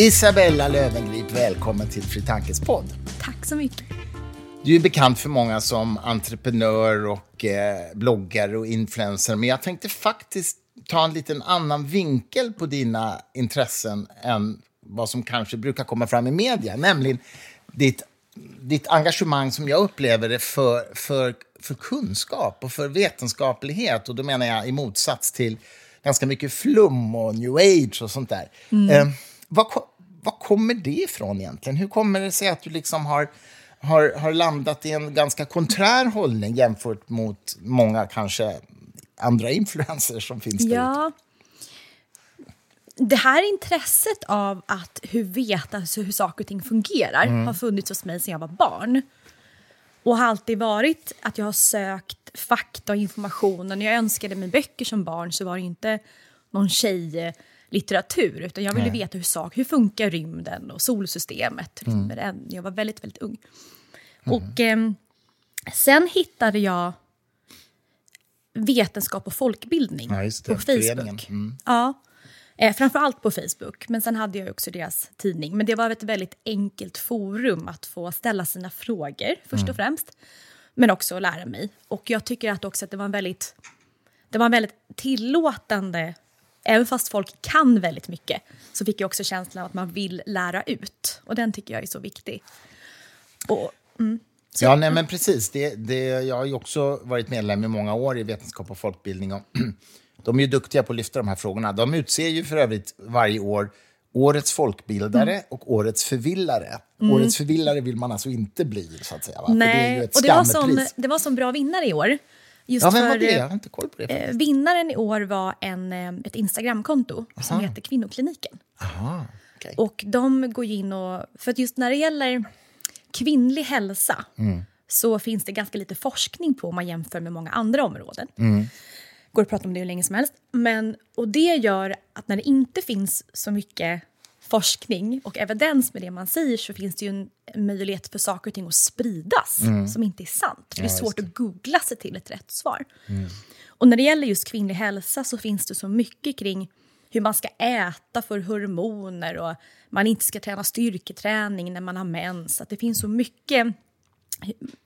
Isabella Löwengrip, välkommen till Fri Tankes podd. Tack så mycket. Du är bekant för många som entreprenör och eh, bloggare och influencer, men jag tänkte faktiskt ta en liten annan vinkel på dina intressen än vad som kanske brukar komma fram i media, nämligen ditt, ditt engagemang som jag upplever det för, för, för kunskap och för vetenskaplighet. Och då menar jag i motsats till ganska mycket flum och new age och sånt där. Mm. Eh, vad, vad kommer det ifrån egentligen? Hur kommer det sig att du liksom har, har, har landat i en ganska konträr hållning jämfört mot många kanske andra influencers som finns där ja. Det här intresset av att hur veta alltså hur saker och ting fungerar mm. har funnits hos mig sedan jag var barn. Och har alltid varit att jag har sökt fakta och information. när jag önskade mig böcker som barn så var det inte någon tjej litteratur, utan jag ville Nej. veta hur, sak, hur funkar rymden och solsystemet. Mm. Jag var väldigt, väldigt ung. Mm. Och eh, sen hittade jag vetenskap och folkbildning ja, på Facebook. Mm. Ja, eh, framförallt på Facebook, men sen hade jag också deras tidning. Men det var ett väldigt enkelt forum att få ställa sina frågor, först och mm. främst. Men också lära mig. Och jag tycker att också att det var en väldigt, det var en väldigt tillåtande även fast folk kan väldigt mycket så fick jag också känslan av att man vill lära ut. Och den tycker jag är så viktig. Och, mm, så, ja, nej, men precis. Det, det, jag har ju också varit medlem i många år i vetenskap och folkbildning. Och de är ju duktiga på att lyfta de här frågorna. De utser ju för övrigt varje år Årets folkbildare mm. och Årets förvillare. Mm. Årets förvillare vill man alltså inte bli, så att säga. Va? Nej, det och det var, som, det var som bra vinnare i år. Just ja, vem var det? Jag har inte koll på det. Eh, vinnaren i år var en, eh, ett Instagramkonto som heter Kvinnokliniken. Aha, okay. Och de går in och... För att just när det gäller kvinnlig hälsa mm. så finns det ganska lite forskning på om man jämför med många andra områden. Mm. Går att prata om det hur länge som helst. Men, och det gör att när det inte finns så mycket forskning och evidens med det man säger så finns det ju en möjlighet för saker och ting att spridas mm. som inte är sant. det är svårt att googla sig till ett rätt svar. Mm. Och när det gäller just kvinnlig hälsa så finns det så mycket kring hur man ska äta för hormoner och man inte ska träna styrketräning när man har mens. Att det finns så mycket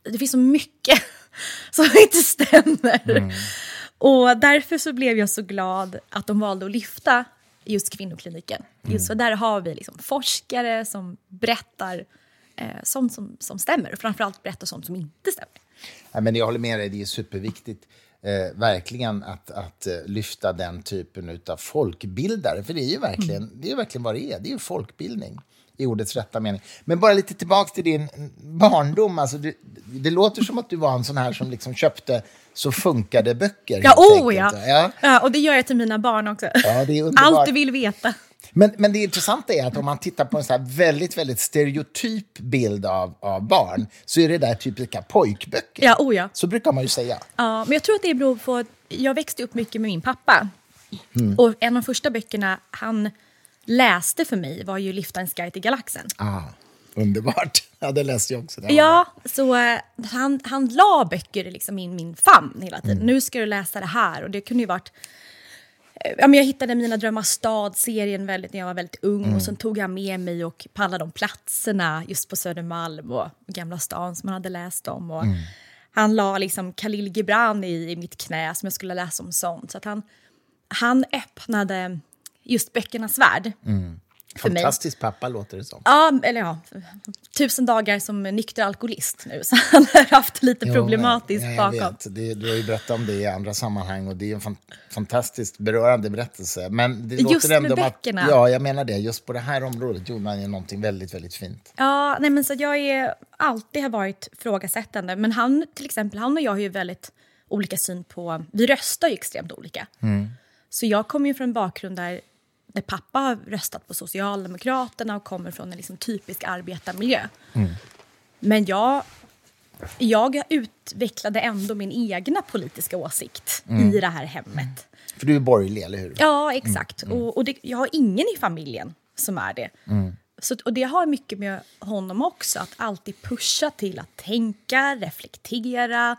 det finns så mycket som inte stämmer. Mm. Och därför så blev jag så glad att de valde att lyfta just kvinnokliniken. Mm. Just för där har vi liksom forskare som berättar eh, sånt som, som stämmer och framförallt berättar sånt som inte stämmer. Ja, men jag håller med dig, det är superviktigt. Eh, verkligen att, att uh, lyfta den typen av folkbildare. För det är ju verkligen, mm. det är verkligen vad det är. Det är ju folkbildning i ordets rätta mening. Men bara lite tillbaka till din barndom. Alltså, det, det låter som att du var en sån här som liksom köpte så funkade böcker. Ja, oh ja. ja. ja. Och det gör jag till mina barn också. Ja, det är Allt du vill veta. Men, men det intressanta är att om man tittar på en så väldigt, väldigt stereotyp bild av, av barn så är det där typiska pojkböcker. Ja, oh ja. Så brukar man ju säga. Ja, men jag tror att det beror på jag växte upp mycket med min pappa. Mm. Och en av de första böckerna han läste för mig var ju Liftarens guide till galaxen. Ah. Underbart. Ja, det läste jag också. Ja, så uh, han, han la böcker liksom i min famn hela tiden. Mm. Nu ska du läsa det här. Och det kunde ju varit... Uh, ja, men jag hittade Mina drömmars stad-serien väldigt, när jag var väldigt ung. Mm. Och sen tog jag med mig och på alla de platserna just på Södermalm och Gamla stan som han hade läst om. Och mm. Han la liksom Khalil Gibran i, i mitt knä som jag skulle läsa om sånt. Så att han, han öppnade just böckernas värld. Mm. Fantastisk pappa låter det som. Ja, eller ja, tusen dagar som nykter alkoholist nu, så han har haft lite jo, problematiskt ja, bakom. Vet. Det, du har ju berättat om det i andra sammanhang och det är en fan, fantastiskt berörande berättelse. Men det just låter med böckerna. Att, ja, jag menar det. Just på det här området gjorde man ju någonting väldigt, väldigt fint. Ja, nej men så jag är alltid har varit frågasättande. Men han, till exempel, han och jag har ju väldigt olika syn på, vi röstar ju extremt olika. Mm. Så jag kommer ju från en bakgrund där när pappa har röstat på Socialdemokraterna och kommer från en liksom typisk arbetarmiljö. Mm. Men jag, jag utvecklade ändå min egna politiska åsikt mm. i det här hemmet. För du är borgerlig, eller hur? Ja, exakt. Mm. Och, och det, jag har ingen i familjen som är det. Mm. Så, och det har mycket med honom också, att alltid pusha till att tänka, reflektera.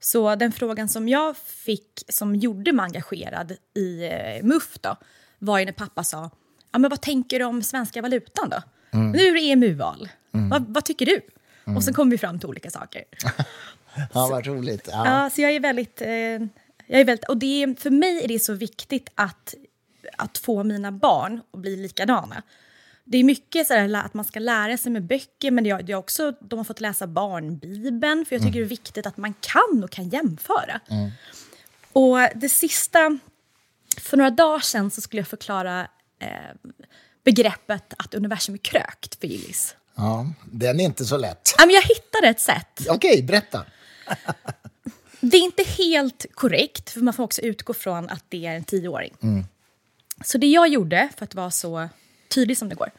Så den frågan som jag fick, som gjorde mig engagerad i eh, MUF, då, var ju när pappa sa ja, men vad tänker du om svenska valutan då? Nu är det EMU-val. Vad, vad tycker du? Och så kommer vi fram till olika saker. Ja, vad roligt. Ja. Ja, så jag är väldigt... Eh, jag är väldigt och det är, för mig är det så viktigt att, att få mina barn att bli likadana. Det är mycket så här, att man ska lära sig med böcker, men det är, det är också, de har fått läsa barnbibeln, för jag tycker det är viktigt att man kan och kan jämföra. Och det sista, för några dagar sedan så skulle jag förklara eh, begreppet att universum är krökt för Gillis. ja, den är inte så lätt. Men jag hittade ett sätt. Okej, berätta. Det är inte helt korrekt, för man får också utgå från att det är en tioåring. Så det jag gjorde, för att vara så tydlig som det går,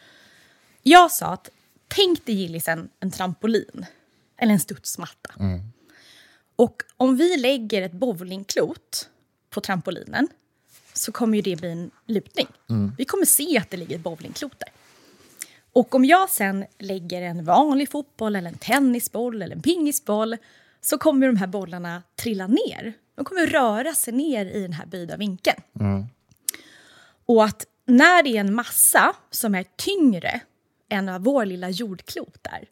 jag sa att tänk dig Gillis en, en trampolin, eller en studsmatta. Och om vi lägger ett bowlingklot på trampolinen så kommer ju det bli en lutning. Vi kommer se att det ligger ett bowlingklot där. Och om jag sen lägger en vanlig fotboll, eller en tennisboll eller en pingisboll så kommer de här bollarna trilla ner. De kommer röra sig ner i den här böjda vinkeln. Och att när det är en massa som är tyngre än vad vår lilla jordklot är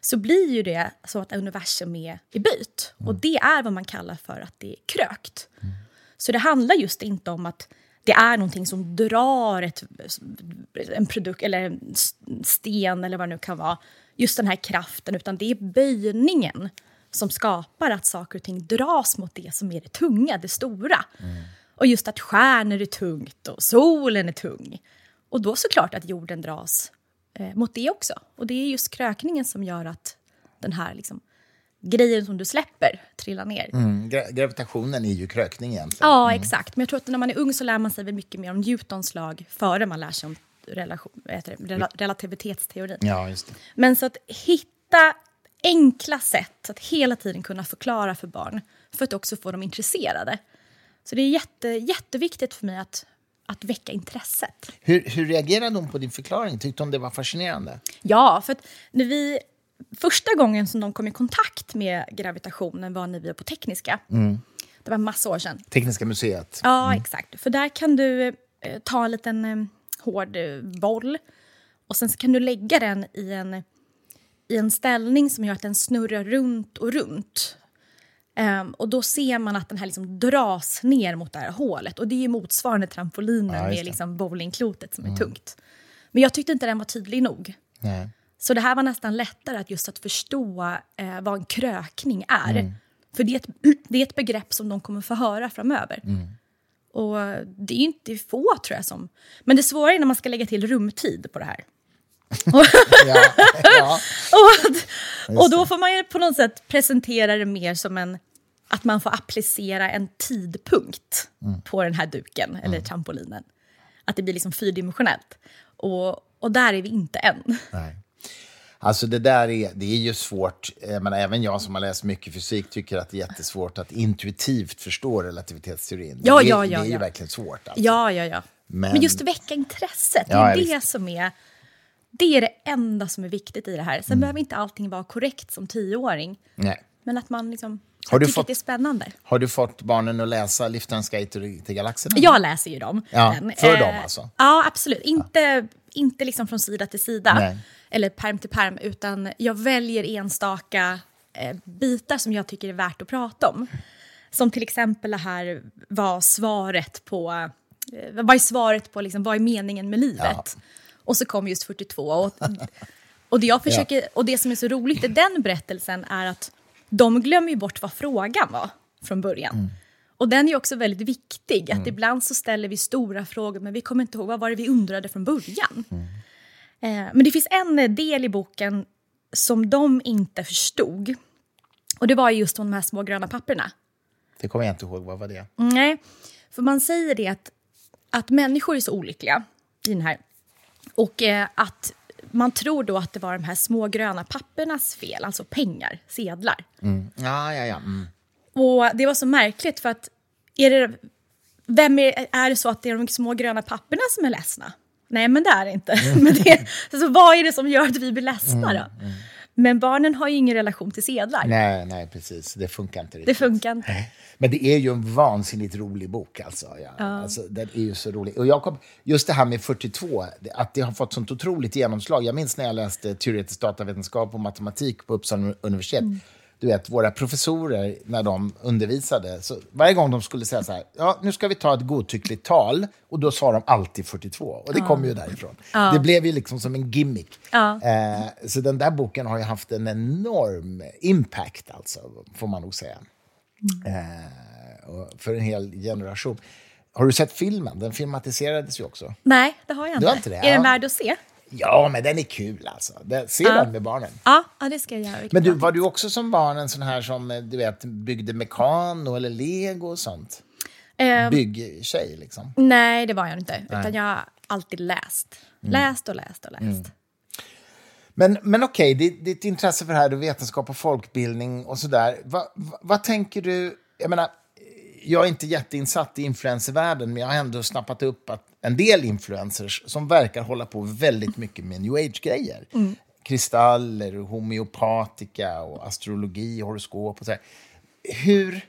så blir ju det så att universum är i böjt. Och det är vad man kallar för att det är krökt. Så det handlar just inte om att det är någonting som drar ett, en produkt eller en sten eller vad det nu kan vara. Just den här kraften, utan det är böjningen som skapar att saker och ting dras mot det som är det tunga, det stora. Och just att stjärnor är tungt och solen är tung. Och då såklart att jorden dras eh, mot det också. Och det är just krökningen som gör att den här liksom, grejen som du släpper trillar ner. Mm, gra- gravitationen är ju krökning egentligen. Ja, exakt. Men jag tror att när man är ung så lär man sig väl mycket mer om Newtons lag före man lär sig om relation, det, rela, relativitetsteorin. Ja, just det. Men så att hitta enkla sätt att hela tiden kunna förklara för barn för att också få dem intresserade. Så det är jätte, jätteviktigt för mig att, att väcka intresset. Hur, hur reagerade hon på din förklaring? Tyckte hon det var fascinerande? Ja, för när vi... Första gången som de kom i kontakt med gravitationen var när vi var på Tekniska. Det var massa år sedan. Tekniska museet. Ja, exakt. För där kan du eh, ta en liten eh, hård eh, boll och sen kan du lägga den i en, i en ställning som gör att den snurrar runt och runt. Ehm, och då ser man att den här liksom dras ner mot det här hålet. Och det är motsvarande trampolinen Ja, med liksom bowlingklotet som är tungt. Men jag tyckte inte den var tydlig nog. Nej. Så det här var nästan lättare att just att förstå eh, vad en krökning är. För det är, ett, det är ett begrepp som de kommer få höra framöver. Och det är ju inte få tror jag som... Men det svåra är när man ska lägga till rumtid på det här. Ja, ja. Och, och då får man ju på något sätt presentera det mer som en... Att man får applicera en tidpunkt på den här duken, eller trampolinen. Att det blir liksom fyrdimensionellt. Och, och där är vi inte än. Nej. Alltså det där är, det är ju svårt. Jag menar, även jag som har läst mycket fysik tycker att det är jättesvårt att intuitivt förstå relativitetsteorin. Ja, det, ja, ja, det är ju ja. verkligen svårt. Alltså. Ja, ja, ja. Men- Men, just väcka intresset, det Ja, är ja, det som är... Det är det enda som är viktigt i det här. Sen Mm. behöver inte allting vara korrekt som tioåring. Nej. Men att man liksom Har du fått- det är spännande. Har du fått barnen att läsa Liftarens guide till, till galaxerna? Jag läser ju dem. Ja, för Eh, dem alltså? Ja, absolut. Inte, inte liksom från sida till sida Nej. Eller perm till perm, utan jag väljer enstaka eh, bitar som jag tycker är värt att prata om. Som till exempel det här var svaret på, eh, vad är svaret på liksom, vad är meningen med livet? Och så kom just 42. Och, och, det jag försöker, och det som är så roligt i den berättelsen är att de glömmer bort vad frågan var från början. Och den är också väldigt viktig. Att ibland så ställer vi stora frågor men vi kommer inte ihåg vad var det vi undrade från början. Eh, men det finns en eh, del i boken som de inte förstod. Och det var just de här små gröna papperna. Det kommer jag inte ihåg. Vad var det? Nej, för man säger det att, att människor är så olyckliga i den här. Och eh, att man tror då att det var de här små gröna pappernas fel, alltså pengar, sedlar. Ja, ja, ja. Mm. Och det var så märkligt för att är det, vem är, är det så att det är de små gröna papperna som är ledsna? Nej, men det är det inte. Men det, alltså, vad är det som gör att vi blir ledsna då? Men barnen har ju ingen relation till sedlar. Nej, nej, precis. Det funkar inte Det riktigt. funkar inte. Men det är ju en vansinnigt rolig bok. Alltså. Ja, Alltså, den är ju så rolig. Och jag kom, just det här med 42, det- att det har fått sånt otroligt genomslag. Jag minns när jag läste teoretisk datavetenskap och matematik på Uppsala universitet. Du vet, våra professorer, när de undervisade, så varje gång de skulle säga så här, ja, nu ska vi ta ett godtyckligt tal, och då sa de alltid 42. Och det kom ju därifrån. Det blev ju liksom som en gimmick. Ja. Eh, så den där boken har ju haft en enorm impact, alltså, får man nog säga. Eh, och för en hel generation. Har du sett filmen? Den filmatiserades ju också. Nej, det har jag inte. Du har inte det? Är den Ja. värd att se? Ja, men den är kul alltså. Den, se den med barnen. Ja, ja det ska jag göra. Men du, var du också som barn en sån här som eh, du vet, byggde mekano eller lego och sånt? Ehm, Byggtjej liksom. nej, det var jag inte. Utan jag har alltid läst. Läst och läst och läst. Men, men okej, ditt, ditt intresse för det här, vetenskap och folkbildning och sådär. Va, va, vad tänker du? Jag menar, jag är inte jätteinsatt i influencervärlden, men jag har ändå snappat upp att en del influencers som verkar hålla på väldigt mycket med new age-grejer. Kristaller, homeopatika och astrologi, horoskop och så här. Hur...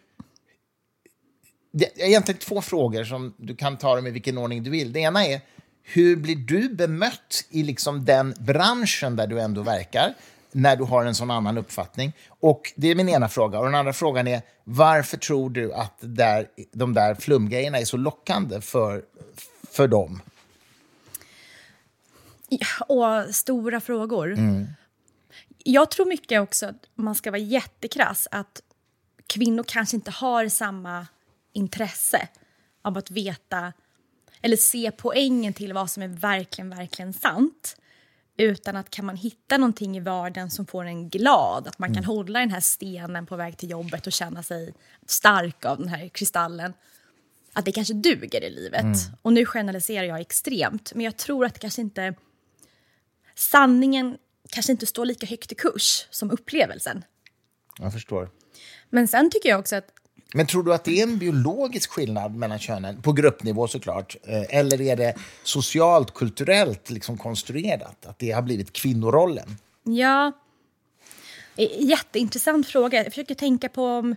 Det är egentligen två frågor som du kan ta dem i vilken ordning du vill. Det ena är, hur blir du bemött i liksom den branschen där du ändå verkar när du har en sån annan uppfattning? Och Det är min ena fråga. Och Den andra frågan är, varför tror du att där, de där flumgrejerna är så lockande för, för dem? Ja, och stora frågor. Jag tror mycket också att man ska vara jättekrass att kvinnor kanske inte har samma intresse av att veta eller se poängen till vad som är verkligen, verkligen sant. Utan att kan man hitta någonting i vardagen som får en glad, att man kan hålla den här stenen på väg till jobbet och känna sig stark av den här kristallen. Att det kanske duger i livet. Och nu generaliserar jag extremt, men jag tror att kanske inte sanningen kanske inte står lika högt i kurs som upplevelsen. Jag förstår. Men sen tycker jag också att Men tror du att det är en biologisk skillnad mellan könen? På gruppnivå såklart. Eh, Eller är det socialt, kulturellt liksom konstruerat? Att det har blivit kvinnorollen? Ja, jätteintressant fråga. Jag försöker tänka på om,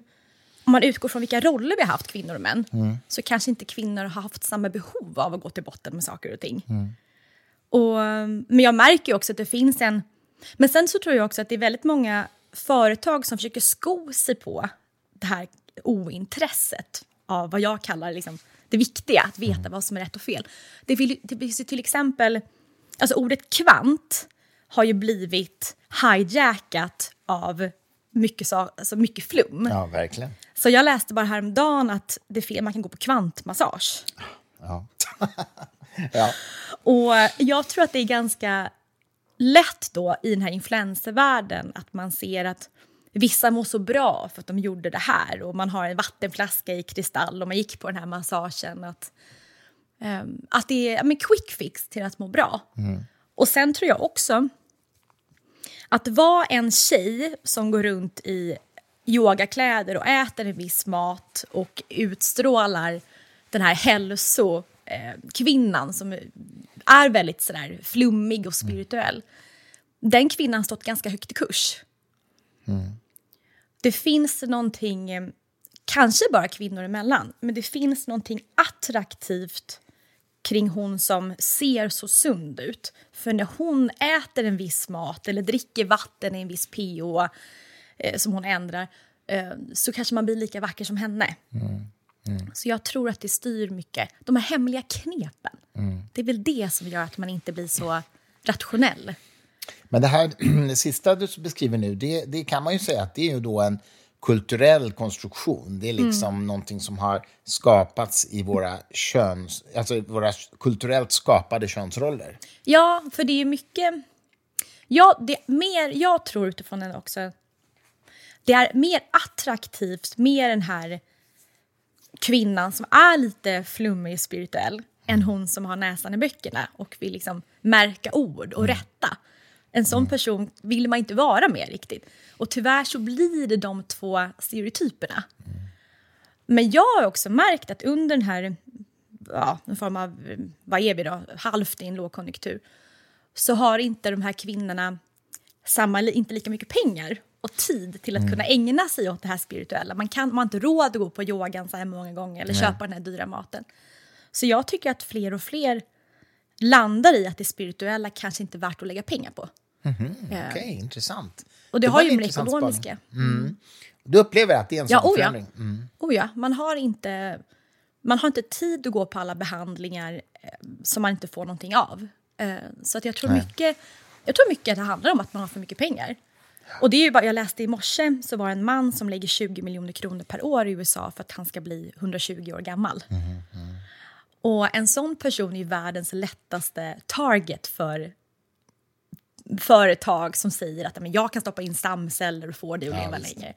om man utgår från vilka roller vi har haft, kvinnor och män, så kanske inte kvinnor har haft samma behov av att gå till botten med saker och ting. Och, men jag märker också att det finns en... Men sen så tror jag också att det är väldigt många företag som försöker sko sig på det här ointresset av vad jag kallar liksom, det viktiga, att veta vad som är rätt och fel. Det, vill, det finns ju till exempel, alltså ordet kvant har ju blivit hijackat av mycket, alltså mycket flum. Ja, verkligen. Så jag läste bara häromdagen att det man kan gå på kvantmassage. Ja. ja. Och jag tror att det är ganska lätt då i den här influencervärlden att man ser att vissa mår så bra för att de gjorde det här och man har en vattenflaska i kristall och man gick på den här massagen. Att, ehm, att det är men quick fix till att må bra. Och sen tror jag också att vara en tjej som går runt i yogakläder och äter en viss mat och utstrålar den här hälsokvinnan kvinnan som är väldigt sådär flummig och spirituell. Den kvinnan har stått ganska högt i kurs. Det finns någonting, eh, kanske bara kvinnor emellan, men det finns någonting attraktivt kring hon som ser så sund ut. För när hon äter en viss mat eller dricker vatten i en viss pH eh, som hon ändrar eh, så kanske man blir lika vacker som henne. Så jag tror att det styr mycket. De här hemliga knepen. Det är väl det som gör att man inte blir så rationell. Men det här det sista du beskriver nu, det, det kan man ju säga att det är ju då en kulturell konstruktion. Det är liksom någonting som har skapats i våra köns, alltså våra kulturellt skapade könsroller. Ja, för det är mycket... Ja, det mer, jag tror utifrån den också... Det är mer attraktivt med den här kvinnan som är lite flummig och spirituell än hon som har näsan i böckerna och vill liksom märka ord och rätta. En sån person vill man inte vara med riktigt. Och tyvärr så blir det de två stereotyperna. Men jag har också märkt att under den här, ja, en form av, vad är vi då, halvt i en lågkonjunktur, så har inte de här kvinnorna samma, inte lika mycket pengar och tid till att kunna ägna sig åt det här spirituella. Man, kan, man har inte råd att gå på yogan så här många gånger eller köpa den här dyra maten. Så jag tycker att fler och fler landar i att det spirituella kanske inte är värt att lägga pengar på. Eh, Okej, okay, intressant. Och det, var har ju med det ekonomiska. spaning. Du upplever att det är en Ja, sån oh ja. förändring? Mm. Oh ja, man har inte, man har inte tid att gå på alla behandlingar eh, som man inte får någonting av. Eh, så att jag, tror Nej. mycket, jag tror mycket att det handlar om att man har för mycket pengar. Och det är ju bara, jag läste i morse så var det en man som lägger 20 miljoner kronor per år i USA för att han ska bli 120 år gammal. Och en sån person är världens lättaste target för företag som säger att "Men jag kan stoppa in stamceller och få dig att Ja, leva visst. längre.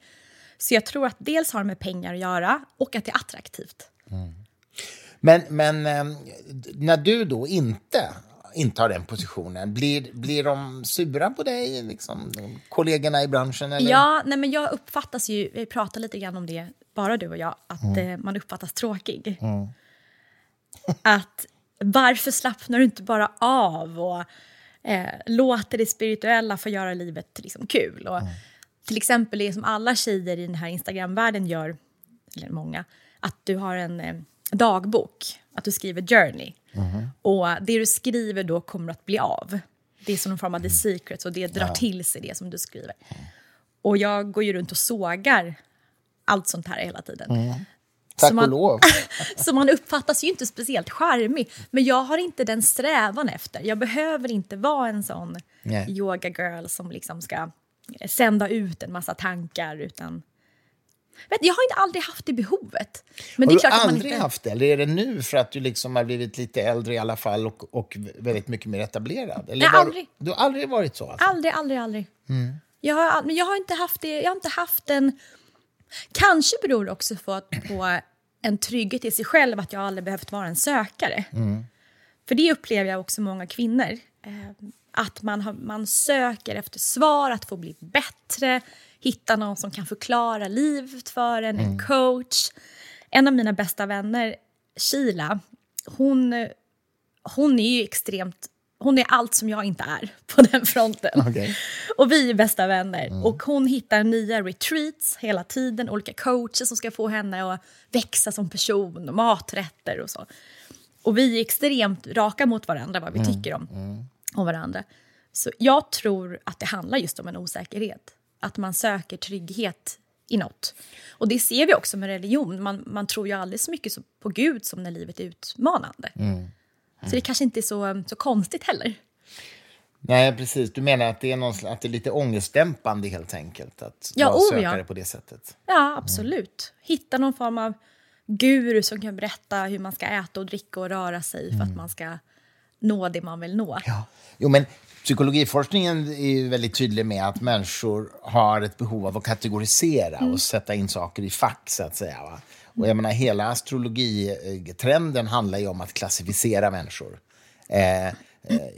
Så jag tror att dels har det med pengar att göra och att det är attraktivt. Men, men eh, när du då inte intar den positionen, blir, blir de sura på dig, liksom, kollegorna i branschen? Eller? Ja, nej men jag uppfattas ju, vi pratar lite grann om det, bara du och jag, att eh, man uppfattas tråkig. Att varför slappnar du inte bara av och eh, låter det spirituella få göra livet liksom, kul? Och, Till exempel det som alla tjejer i den här Instagramvärlden gör, eller många, att du har en eh, dagbok, att du skriver journey. Och det du skriver då kommer att bli av. Det är som en form av the secrets och det drar till sig det som du skriver. Och jag går ju runt och sågar allt sånt här hela tiden. Tack så man- och lov. Så man uppfattas ju inte speciellt charmig. Men jag har inte den strävan efter. Jag behöver inte vara en sån Nej. yoga girl som liksom ska sända ut en massa tankar. Utan... Vet, du, jag har inte aldrig haft det behovet. Men har det är du klart man aldrig inte... haft det? Eller är det nu för att du liksom har blivit lite äldre i alla fall och, och väldigt mycket mer etablerad? Eller Nej, var- aldrig. Du har aldrig varit så? Alltså? Aldrig, aldrig, aldrig. Jag, har, men jag har inte haft det. Jag har inte haft en... Kanske beror det också på, att- på en trygghet i sig själv att jag aldrig behövt vara en sökare. För det upplever jag också många kvinnor. Eh, att man, har, man söker efter svar, att få bli bättre, hitta någon som kan förklara livet för en, en coach. En av mina bästa vänner, Sheila, hon, hon är ju extremt... Hon är allt som jag inte är på den fronten. Okej. Och vi är bästa vänner. Och hon hittar nya retreats hela tiden, olika coacher som ska få henne att växa som person, och maträtter och så. Och vi är extremt raka mot varandra vad vi tycker om, om varandra. Så jag tror att det handlar just om en osäkerhet. Att man söker trygghet i något. Och det ser vi också med religion. Man, man tror ju aldrig så mycket på Gud som när livet är utmanande. Så det kanske inte är så, så konstigt heller. Nej, precis. Du menar att det är, någon, att det är lite ångestdämpande helt enkelt att Ja, vara oh, ja. på det sättet? Ja, absolut. Hitta någon form av guru som kan berätta hur man ska äta och dricka och röra sig för att man ska nå det man vill nå. Ja. Jo, men psykologiforskningen är ju väldigt tydlig med att människor har ett behov av att kategorisera och sätta in saker i fack, så att säga. Va? Och jag menar, hela astrologitrenden handlar ju om att klassificera människor. Eh, eh,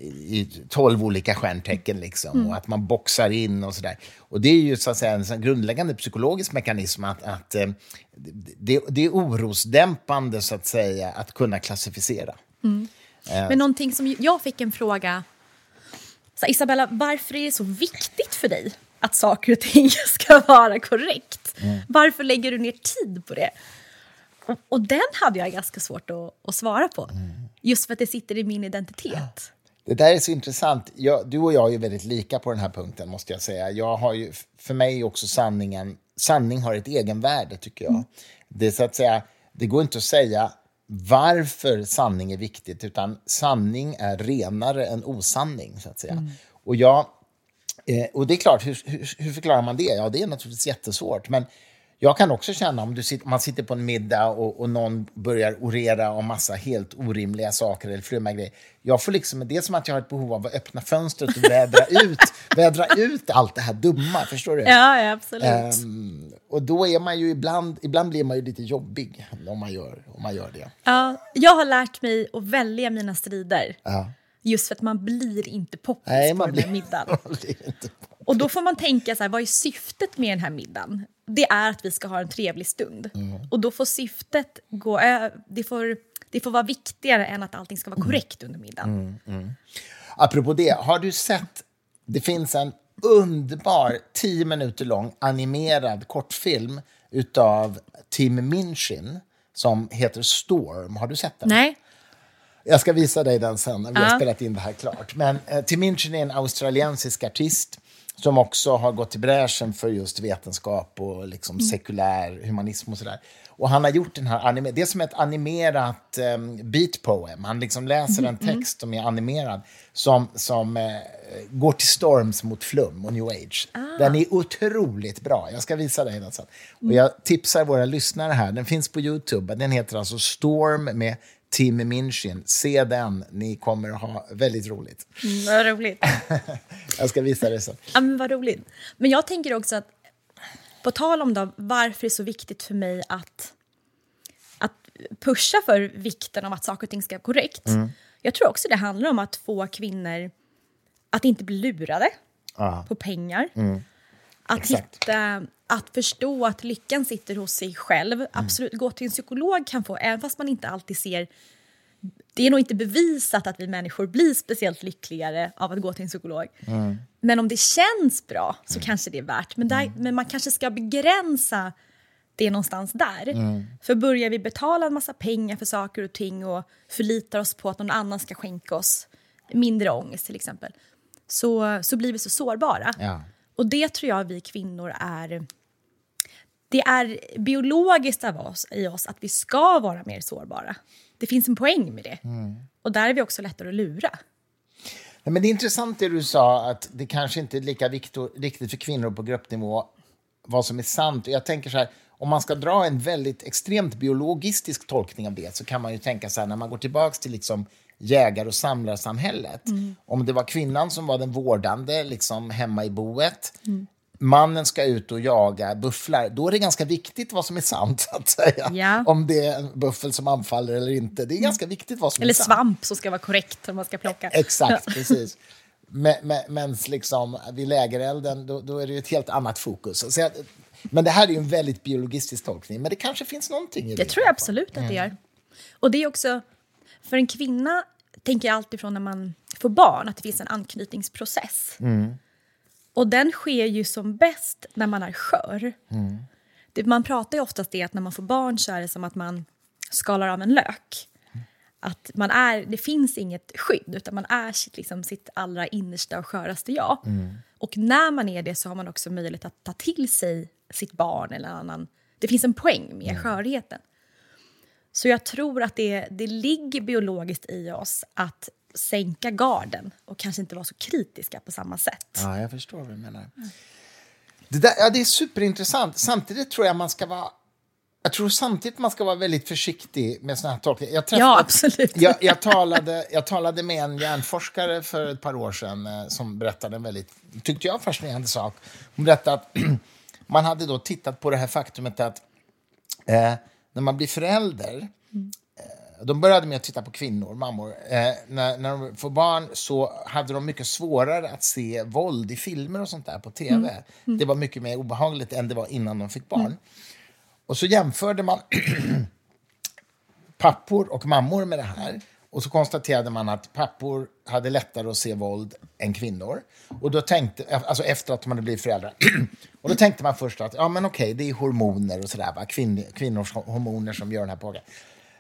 i tolv olika stjärntecken liksom, och att man boxar in och sådär. Och det är ju så att säga en grundläggande psykologisk mekanism att, att eh, det, det är orosdämpande så att säga att kunna klassificera. Men någonting som jag fick en fråga. Så Isabella, varför är det så viktigt för dig att saker och ting ska vara korrekt? Varför lägger du ner tid på det? Och, och den hade jag ganska svårt att, att svara på. Just för att det sitter i min identitet. Det där är så intressant. Jag, du och jag är väldigt lika på den här punkten, måste jag säga. Jag har ju, för mig också sanningen... Sanning har ett egenvärde, tycker jag. Det, är så att säga, det går inte att säga varför sanning är viktigt, utan sanning är renare än osanning, så att säga. Och jag... Eh, och det är klart, hur, hur, hur förklarar man det? Ja, det är naturligtvis jättesvårt. Men jag kan också känna om du sitter, man sitter på en middag och, och någon börjar orera om massa helt orimliga saker eller flummiga grejer. Jag får liksom, det är som att jag har ett behov av att öppna fönstret och vädra ut, vädra ut allt det här dumma. Förstår du? Ja, ja absolut. Ehm, och då är man ju ibland, ibland blir man ju lite jobbig om man gör, om man gör det. Ja, jag har lärt mig att välja mina strider. Ja. Just för att man blir inte poppis på man den blir, middagen. man blir inte... Och då får man tänka så här, vad är syftet med den här middagen? Det är att vi ska ha en trevlig stund. Och då får syftet gå det får, det får vara viktigare än att allting ska vara korrekt under middagen. Apropå det, har du sett... Det finns en underbar, tio minuter lång, animerad kortfilm utav Tim Minchin som heter Storm. Har du sett den? Nej. Jag ska visa dig den sen när vi har spelat in det här klart. Men eh, Tim Minchin är en australiensisk artist som också har gått i bräschen för just vetenskap och liksom Mm. sekulär humanism och sådär. Och han har gjort den här anime- det är som ett animerat um, beat poem. Han liksom läser en Mm. text som är animerad som, som eh, går till storms mot flum och new age. Ah. Den är otroligt bra. Jag ska visa dig den sen. Och jag tipsar våra lyssnare här. Den finns på Youtube. Den heter alltså Storm med Tim Minchin. Se den. Ni kommer att ha väldigt roligt. Mm, vad roligt. Jag ska visa det sen. Ja, men vad roligt. Men jag tänker också att, på tal om då, varför det är så viktigt för mig att, att pusha för vikten av att saker och ting ska vara korrekt. Jag tror också det handlar om att få kvinnor att inte bli lurade Ja. på pengar. Att, Exakt. hitta, att förstå att lyckan sitter hos sig själv. Absolut, gå till en psykolog kan få, även fast man inte alltid ser det är nog inte bevisat att vi människor blir speciellt lyckligare av att gå till en psykolog. Men om det känns bra så kanske det är värt. Men, där, men man kanske ska begränsa det någonstans där. För börjar vi betala en massa pengar för saker och ting och förlitar oss på att någon annan ska skänka oss mindre ångest till exempel, så, så blir vi så sårbara. Ja. Och det tror jag vi kvinnor är... Det är biologiskt av oss, i oss att vi ska vara mer sårbara. Det finns en poäng med det. Och där är vi också lättare att lura. Nej, men det är intressant det du sa, att det kanske inte är lika viktigt, för kvinnor på gruppnivå vad som är sant. Jag tänker så här, om man ska dra en väldigt extremt biologistisk tolkning av det så kan man ju tänka så här, när man går tillbaka till liksom jägar och samlarsamhället. Om det var kvinnan som var den vårdande liksom hemma i boet, mannen ska ut och jaga bufflar, då är det ganska viktigt vad som är sant, att säga. Ja. Om det är en buffel som anfaller eller inte. Det är ganska viktigt vad som Eller är sant. svamp som ska vara korrekt om man ska plocka. Exakt, precis. Men, men, men liksom, vid lägerelden, då, då är det ett helt annat fokus. Så jag, men det här är en väldigt biologistisk tolkning, men det kanske finns någonting i det. Det tror jag absolut att det gör. Och det är också, för en kvinna tänker jag alltid från när man får barn, att det finns en anknytningsprocess. Och den sker ju som bäst när man är skör. Det, man pratar ju oftast det att när man får barn så är det som att man skalar av en lök. Att man är, det finns inget skydd, utan man är sitt, liksom, sitt allra innersta och sköraste jag. Och när man är det så har man också möjlighet att ta till sig sitt barn eller annan. Det finns en poäng med skörheten. Så jag tror att det, det ligger biologiskt i oss att sänka garden och kanske inte vara så kritiska på samma sätt. Ja, jag förstår vad du menar. Det, där, ja, det är superintressant. Samtidigt tror jag man ska vara... Jag tror samtidigt man ska vara väldigt försiktig med såna här tolkningar. Jag träffade- Ja, absolut. Jag, jag, talade, jag talade med en hjärnforskare för ett par år sedan eh, som berättade en väldigt, tyckte jag, fascinerande sak. Hon berättade att man hade då tittat på det här faktumet att eh, när man blir förälder eh, de började med att titta på kvinnor, mammor. Eh, när, när de får barn så hade de mycket svårare att se våld i filmer och sånt där på tv. Det var mycket mer obehagligt än det var innan de fick barn. Och så jämförde man pappor och mammor med det här. Och så konstaterade man att pappor hade lättare att se våld än kvinnor. Och då tänkte, alltså efter att de hade blivit föräldrar. och då tänkte man först att ja, men okej, det är hormoner och sådär, va? Kvinn, kvinnors hormoner som gör den här påverkan.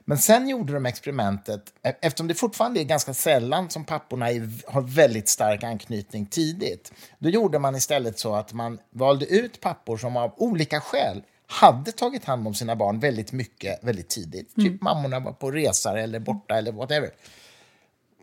Men sen gjorde de experimentet, e- eftersom det fortfarande är ganska sällan som papporna är, har väldigt stark anknytning tidigt. Då gjorde man istället så att man valde ut pappor som av olika skäl hade tagit hand om sina barn väldigt mycket väldigt tidigt. Typ mammorna var på resor eller borta eller whatever.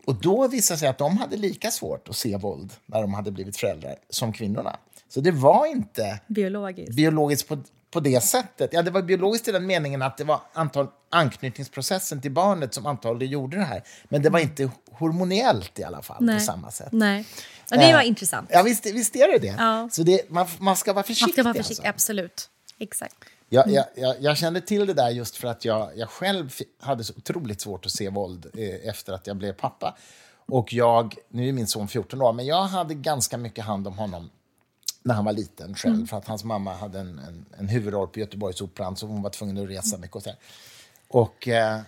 Och då visade sig att de hade lika svårt att se våld när de hade blivit föräldrar som kvinnorna. Så det var inte Biologiskt. biologiskt på, på det sättet. Ja, det var biologiskt i den meningen att det var antal, anknytningsprocessen till barnet som antagligen gjorde det här. Men det var inte hormonellt i alla fall på samma sätt. Nej. Ja, det var Eh, intressant. Ja, visst, visst är det det. Ja. Så det, man, man ska vara försiktig. Man ska vara försiktig, alltså. absolut. Exakt. Jag, jag, jag, jag kände till det där just för att jag, jag själv hade så otroligt svårt att se våld eh, efter att jag blev pappa. Och jag, nu är min son 14 år, men jag hade ganska mycket hand om honom när han var liten själv. För att hans mamma hade en, en, en huvudroll på Göteborgsoperan så hon var tvungen att resa mycket. Och, så och eh,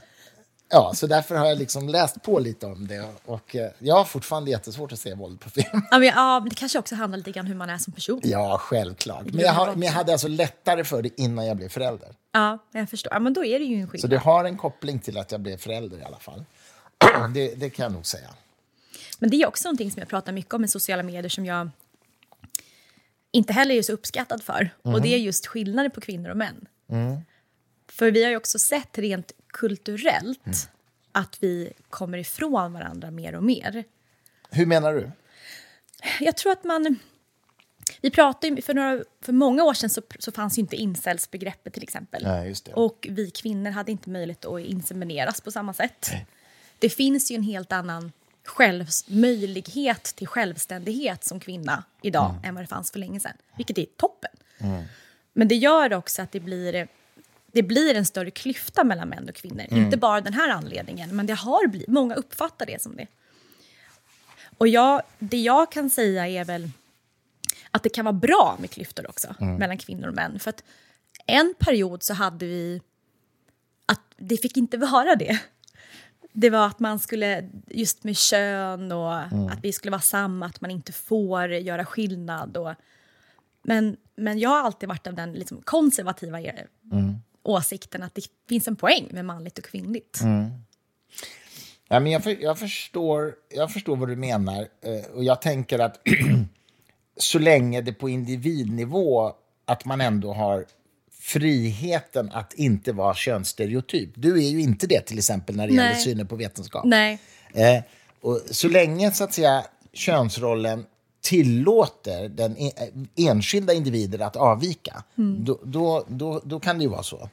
Ja, så därför har jag liksom läst på lite om det. Och eh, jag har fortfarande jättesvårt att se våld på film. Ja, men, ja, det kanske också handlar lite grann om hur man är som person. Ja, självklart. Men jag, har, men jag hade alltså lättare för det innan jag blev förälder. Ja, jag förstår. Ja, men då är det ju en Så skillnad. det har en koppling till att jag blev förälder i alla fall. Det, det kan jag nog säga. Men det är också någonting som jag pratar mycket om i sociala medier som jag inte heller är så uppskattad för. Och det är just skillnader på kvinnor och män. För vi har ju också sett rent kulturellt att vi kommer ifrån varandra mer och mer. Hur menar du? Jag tror att man... Vi pratade för, några, för många år sedan så, så fanns ju inte incelsbegreppet till exempel. Nej. Och vi kvinnor hade inte möjlighet att insemineras på samma sätt. Det finns ju en helt annan självs, möjlighet till självständighet som kvinna idag än vad det fanns för länge sedan. Vilket är toppen. Men det gör också att det blir, det blir en större klyfta mellan män och kvinnor. Inte bara den här anledningen, men det har blivit, många uppfattar det som det. Och jag, det jag kan säga är väl att det kan vara bra med klyftor också mellan kvinnor och män. För att en period så hade vi att det fick inte vara det. Det var att man skulle, just med kön och att vi skulle vara samma, att man inte får göra skillnad. Och, men, men jag har alltid varit av den liksom, konservativa er, åsikten att det finns en poäng med manligt och kvinnligt. Ja, men jag, för, jag, förstår, jag förstår vad du menar. eh, Och jag tänker att så länge det på individnivå att man ändå har friheten att inte vara könsstereotyp. Du är ju inte det till exempel när det Nej. gäller synen på vetenskap. Nej. Eh, och så länge så att säga, könsrollen tillåter den e- enskilda individer att avvika, då, då, då, då kan det ju vara så.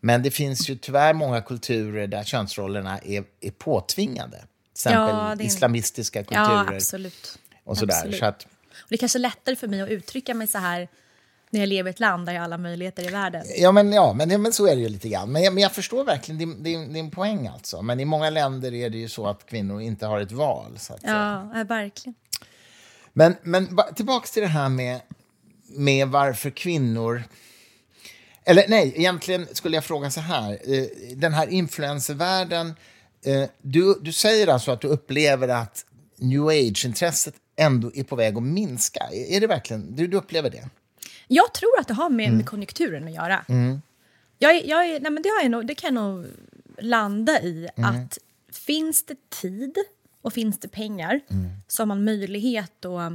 Men det finns ju tyvärr många kulturer där könsrollerna är, är påtvingade. Till exempel Ja, är- islamistiska Ja, kulturer absolut. och sådär. Absolut. Så att, Och det är kanske lättare för mig att uttrycka mig så här när jag lever i ett land där jag har alla möjligheter i världen. Ja, men, ja men, men så är det ju lite grann. Men jag, men jag förstår verkligen din, din, din poäng. alltså. Men i många länder är det ju så att kvinnor inte har ett val. Så att. Ja, ja, verkligen. Men, men ba- tillbaks till det här med, med varför kvinnor... Eller nej, egentligen skulle jag fråga så här. Eh, Den här influencervärlden... eh, Du, du säger alltså att du upplever att new age-intresset ändå är på väg att minska. Är det verkligen... Du, du upplever det? Jag tror att det har med, Mm. med konjunkturen att göra. Jag, är- jag, är- nej, men det, har jag nog, det kan jag nog landa i. Mm. Att finns det tid och finns det pengar Mm. så har man möjlighet att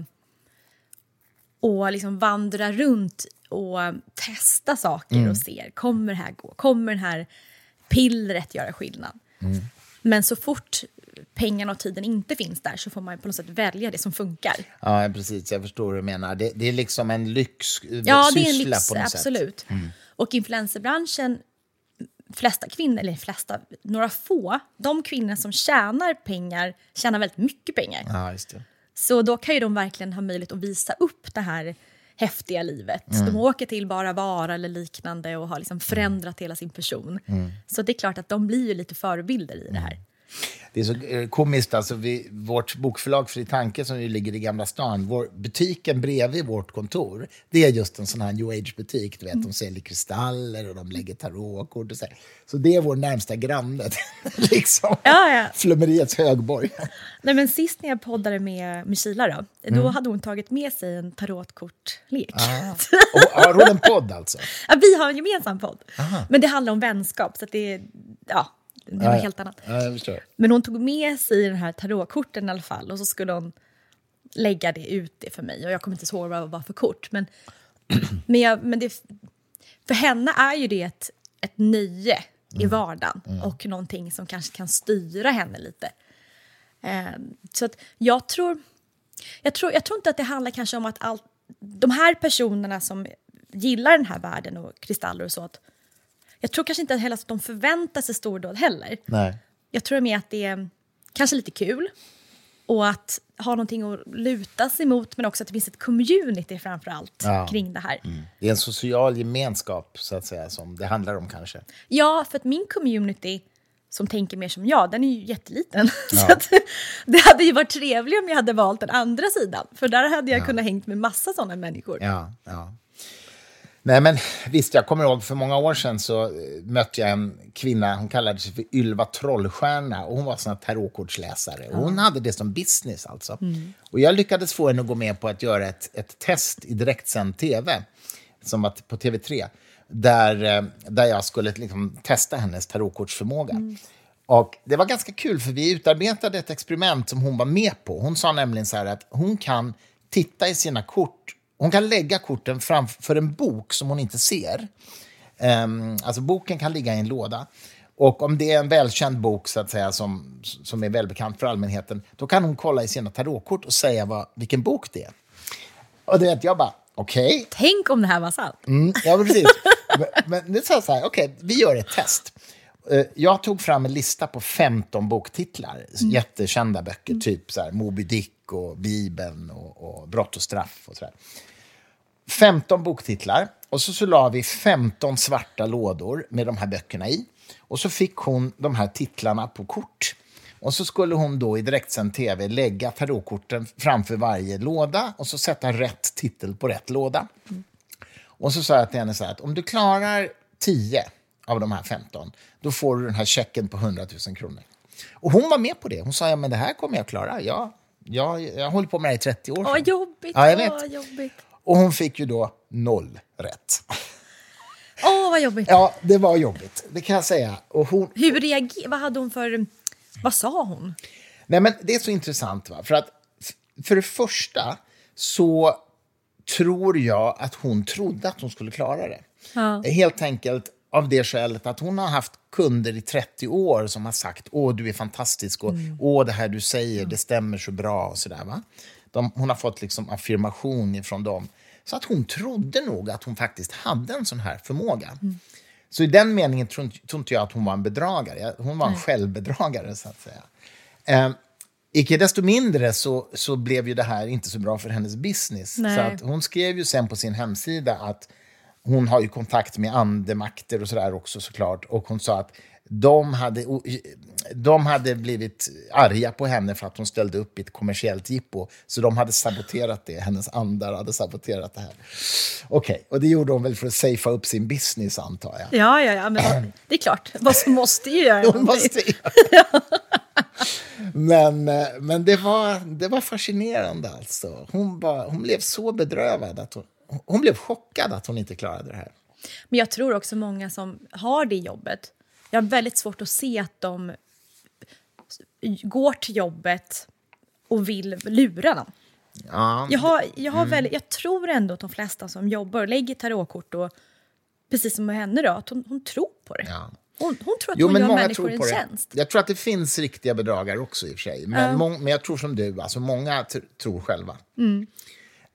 och liksom vandra runt och testa saker Mm. och se. Kommer det här gå? Kommer det här pillret göra skillnad? Mm. Men så fort pengarna och tiden inte finns där så får man på något sätt välja det som funkar. Ja, precis. Jag förstår hur du menar. Det, det är liksom en lyxsyssla Ja, det är en lyx, absolut. Och influencerbranschen, flesta kvinnor, eller flesta, några få, de kvinnor som tjänar pengar tjänar väldigt mycket pengar. Ja, just det. Så då kan ju de verkligen ha möjlighet att visa upp det här häftiga livet. De åker till bara vara eller liknande och har liksom förändrat hela sin person. Så det är klart att de blir ju lite förebilder i det här. Det är så eh, komiskt, alltså vi, vårt bokförlag Fri Tanke som ju ligger i Gamla stan, vår, butiken bredvid vårt kontor, det är just en sån här new age-butik. Du vet, Mm. De säljer kristaller och de lägger tarotkort och så. här. Så det är vår närmsta granne, liksom. Ja, ja. Flummeriets högborg. Nej, men sist när jag poddade med Mishila då, då hade hon tagit med sig en tarotkortlek. Och har hon en podd alltså? Ja, vi har en gemensam podd. Men det handlar om vänskap, så det ja, det Ja, ja. helt annat. Förstår. Men hon tog med sig den här tarotkorten i alla fall och så skulle hon lägga det ut det för mig. Och jag kommer inte ihåg vad det var för kort. Men, men, jag, men det, för henne är ju det ett, ett nöje i vardagen och någonting som kanske kan styra henne lite. Eh, så att jag tror, jag tror... Jag tror inte att det handlar kanske om att allt, de här personerna som gillar den här världen och kristaller och så, att, jag tror kanske inte heller att de förväntar sig stordåd heller. Nej. Jag tror mer att det är kanske lite kul och att ha någonting att luta sig mot men också att det finns ett community framför allt Ja. kring det här. Det är en social gemenskap, så att säga, som det handlar om kanske. Ja, för att min community som tänker mer som jag, den är ju jätteliten. Så att, det hade ju varit trevligt om jag hade valt den andra sidan. För där hade jag kunnat hängt med massa sådana människor. Ja, ja. Nej, men visst, jag kommer ihåg för många år sedan så eh, mötte jag en kvinna, hon kallade sig för Ylva Trollstjärna och hon var sån tarotkortsläsare. Och hon hade det som business alltså. Mm. Och jag lyckades få henne att gå med på att göra ett, ett test i direktsänd tv, som var på TV3, där, eh, där jag skulle liksom testa hennes tarotkortsförmåga. Mm. Och det var ganska kul, för vi utarbetade ett experiment som hon var med på. Hon sa nämligen så här att hon kan titta i sina kort hon kan lägga korten framför en bok som hon inte ser. Um, alltså boken kan ligga i en låda. Och om det är en välkänd bok så att säga, som, som är välbekant för allmänheten, då kan hon kolla i sina tarotkort och säga vad, vilken bok det är. Och det vet jag bara, okej. Okay. Tänk om det här var sant. Mm, ja, precis. men, men det sa så här, okej, okay, vi gör ett test. Eh, jag tog fram en lista på 15 boktitlar, mm. jättekända böcker, mm. typ så här, Moby Dick och Bibeln och, och Brott och straff och sådär. 15 boktitlar och så, så la vi 15 svarta lådor med de här böckerna i. Och så fick hon de här titlarna på kort. Och så skulle hon då i direktsänd tv lägga tarotkorten framför varje låda och så sätta rätt titel på rätt låda. Mm. Och så sa jag till henne så här att om du klarar 10 av de här 15, då får du den här checken på 100 000 kronor. Och hon var med på det. Hon sa, ja men det här kommer jag klara. Ja, jag, jag hållit på med det här i 30 år. Åh, jobbigt. Ja, jag vet. Åh, jobbigt. Och hon fick ju då noll rätt. Åh, vad jobbigt. Ja, det var jobbigt. Det kan jag säga. Och hon... Hur reagerade Vad hade hon för... Vad sa hon? Nej, men det är så intressant. Va? För att för det första så tror jag att hon trodde att hon skulle klara det. Ja. Helt enkelt av det skälet att hon har haft kunder i 30 år som har sagt åh, du är fantastisk och mm. åh, det här du säger, det stämmer så bra och sådär. Va? De, hon har fått liksom affirmation från dem. Så att hon trodde nog att hon faktiskt hade en sån här förmåga. Mm. Så i den meningen tror, tror inte jag att hon var en bedragare. Hon var en Nej. självbedragare, så att säga. Eh, icke desto mindre så, så blev ju det här inte så bra för hennes business. Nej. Så att hon skrev ju sen på sin hemsida att hon har ju kontakt med andemakter och sådär också såklart. Och hon sa att de hade, de hade blivit arga på henne för att hon ställde upp i ett kommersiellt jippo. Så de hade saboterat det. Hennes andar hade saboterat det här. Okej, okay. och det gjorde hon väl för att safea upp sin business, antar jag. Ja, ja, ja, men det är klart. Hon måste ju göra Hon måste göra Men, eh, men det, var, det var fascinerande, alltså. Hon, var, hon blev så bedrövad att hon, hon blev chockad att hon inte klarade det här. Men jag tror också många som har det jobbet jag har väldigt svårt att se att de går till jobbet och vill lura någon. Ja, jag, har, jag, har mm. väldigt, jag tror ändå att de flesta som jobbar och lägger tarotkort, och, precis som med henne, då, att hon, hon tror på det. Ja. Hon, hon, tror att jo, hon gör människor en tjänst. Jag tror att det finns riktiga bedragare också i och sig. Men, uh. men jag tror som du, alltså många tror själva. Mm.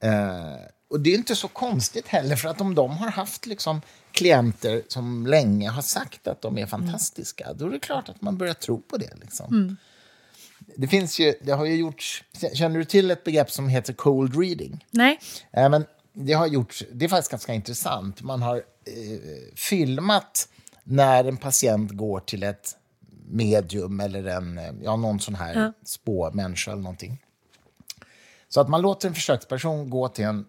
Uh, och det är inte så konstigt heller, för att om de har haft liksom klienter som länge har sagt att de är fantastiska, mm. då är det klart att man börjar tro på det. Liksom. Mm. Det finns ju, det har ju gjorts, känner du till ett begrepp som heter cold reading? Nej. Äh, men det, har gjorts, det är faktiskt ganska intressant. Man har eh, filmat när en patient går till ett medium eller en, ja, någon sån här ja. spåmänniska eller någonting. Så att man låter en försöksperson gå till en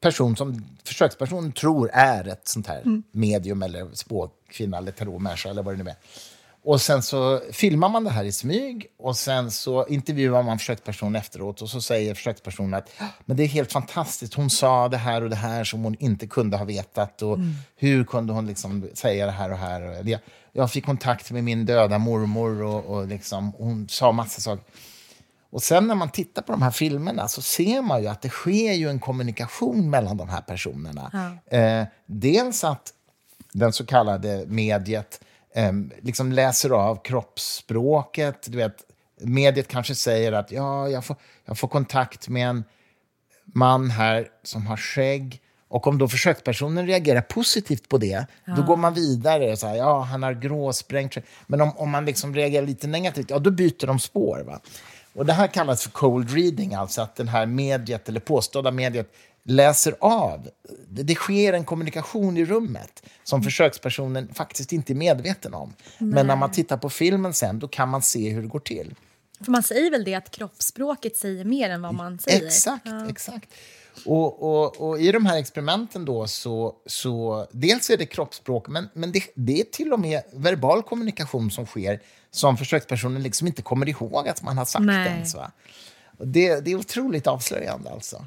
person som försökspersonen tror är ett sånt här mm. medium eller spåkvinna eller tarotmänniska eller vad det nu är. Och sen så filmar man det här i smyg och sen så intervjuar man försökspersonen efteråt och så säger försökspersonen att men det är helt fantastiskt, hon sa det här och det här som hon inte kunde ha vetat och mm. hur kunde hon liksom säga det här och här. Jag, jag fick kontakt med min döda mormor och, och liksom, hon sa massa saker. Och sen när man tittar på de här filmerna så ser man ju att det sker ju en kommunikation mellan de här personerna. Ja. Eh, dels att den så kallade mediet eh, liksom läser av kroppsspråket. Du vet, mediet kanske säger att ja, jag, får, jag får kontakt med en man här som har skägg. Och om då försökspersonen reagerar positivt på det, ja. då går man vidare. Så här, ja, han har gråsprängt Men om, om man liksom reagerar lite negativt, ja, då byter de spår. Va? Och Det här kallas för cold reading, alltså att den här mediet, eller påstådda mediet läser av. Det, det sker en kommunikation i rummet som mm. försökspersonen faktiskt inte är medveten om. Nej. Men när man tittar på filmen sen, då kan man se hur det går till. För man säger väl det att kroppsspråket säger mer än vad man säger? Exakt, ja. exakt. Och, och, och, i de här experimenten då så, så dels är det kroppsspråk, men, men det, det är till och med verbal kommunikation som sker som försökspersonen liksom inte kommer ihåg att man har sagt Nej. ens. Va? Det, det är otroligt avslöjande alltså.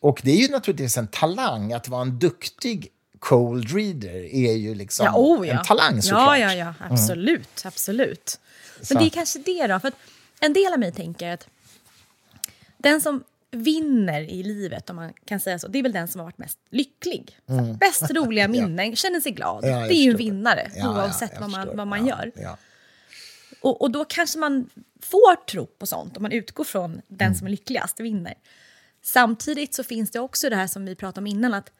Och det är ju naturligtvis en talang att vara en duktig cold reader är ju liksom ja, oh, ja. en talang såklart. Ja, ja, ja, absolut, mm. absolut. Men så. det är kanske det då, för en del av mig tänker att den som vinner i livet, om man kan säga så, det är väl den som har varit mest lycklig. Mm. Bäst roliga minnen, ja. känner sig glad. Ja, det är ju en vinnare ja, oavsett vad man, vad man gör. Och, och då kanske man får tro på sånt om man utgår från den mm. som är lyckligast vinner. Samtidigt så finns det också det här som vi pratade om innan, att,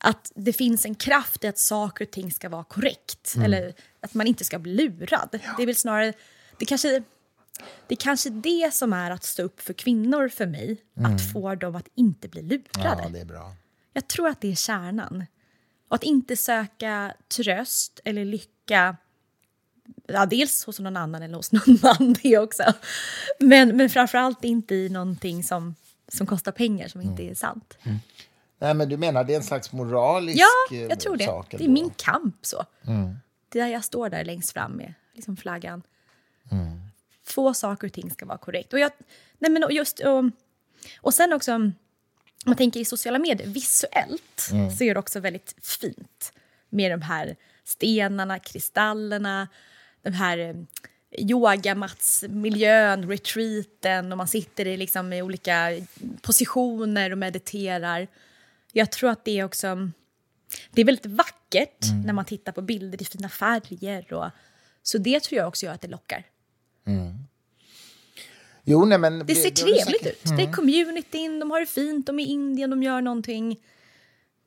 att det finns en kraft i att saker och ting ska vara korrekt. Mm. Eller att man inte ska bli lurad. Det är väl snarare, det kanske det är kanske det som är att stå upp för kvinnor för mig. Mm. Att få dem att inte bli lurade. Ja, det är bra. Jag tror att det är kärnan. Och att inte söka tröst eller lycka ja, dels hos någon annan eller hos någon man, det också. Men, men framförallt inte i någonting som, som kostar pengar, som inte mm. är sant. Mm. Nej, men du menar det är en slags moralisk Ja, jag tror det. Sak det är min kamp så. Mm. Det är där jag står där längst fram med liksom flaggan. Mm. Få saker och ting ska vara korrekt. Och, jag, nej men just, och, och sen också, om man tänker i sociala medier, visuellt mm. så är det också väldigt fint med de här stenarna, kristallerna, den här eh, yogamatsmiljön, retreaten och man sitter i, liksom, i olika positioner och mediterar. Jag tror att det är också... Det är väldigt vackert mm. när man tittar på bilder i fina färger. Och, så det tror jag också gör att det lockar. Mm. Jo, nej, men det ser trevligt ut. Mm. Det är mm. communityn, de har det fint, de är i Indien, de gör någonting.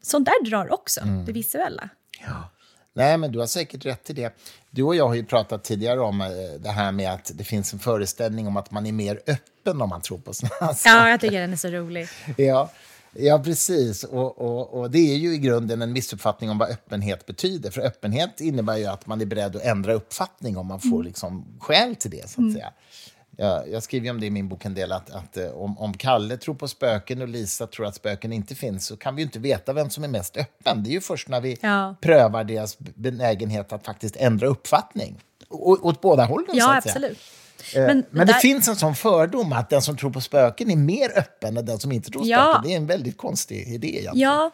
Sånt där drar också, mm. det visuella. Ja. Nej, men du har säkert rätt i det. Du och jag har ju pratat tidigare om eh, det här med att det finns en föreställning om att man är mer öppen om man tror på sådana saker. Ja, jag tycker den är så rolig. ja. Ja, precis. Och, och, och, det är ju i grunden en missuppfattning om vad öppenhet betyder. För öppenhet innebär ju att man är beredd att ändra uppfattning om man får mm. liksom skäl till det. så att mm. säga. Jag, jag skriver om det i min bok en del, att, att eh, om, om Kalle tror på spöken och Lisa tror att spöken inte finns så kan vi inte veta vem som är mest öppen. Det är ju först när vi ja. prövar deras benägenhet att faktiskt ändra uppfattning. Å, åt båda hållen, ja, så att säga. Men, men, det där... finns en sån fördom att den som tror på spöken är mer öppen än den som inte tror på ja. spöken. Det är en väldigt konstig idé. Egentligen. Ja,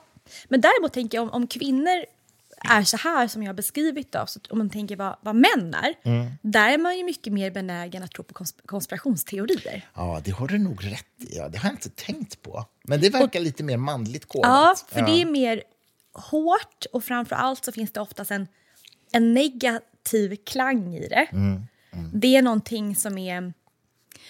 men däremot tänker jag om, om kvinnor är så här som jag har beskrivit det, så om man tänker vad, vad män är, mm. där är man ju mycket mer benägen att tro på konspirationsteorier. Ja, det har du nog rätt i. Ja, det har jag inte tänkt på. Men det verkar och, lite mer manligt kodat. Ja, för ja. det är mer hårt och framför allt så finns det oftast en, en negativ klang i det. Mm. Mm. Det är någonting som är...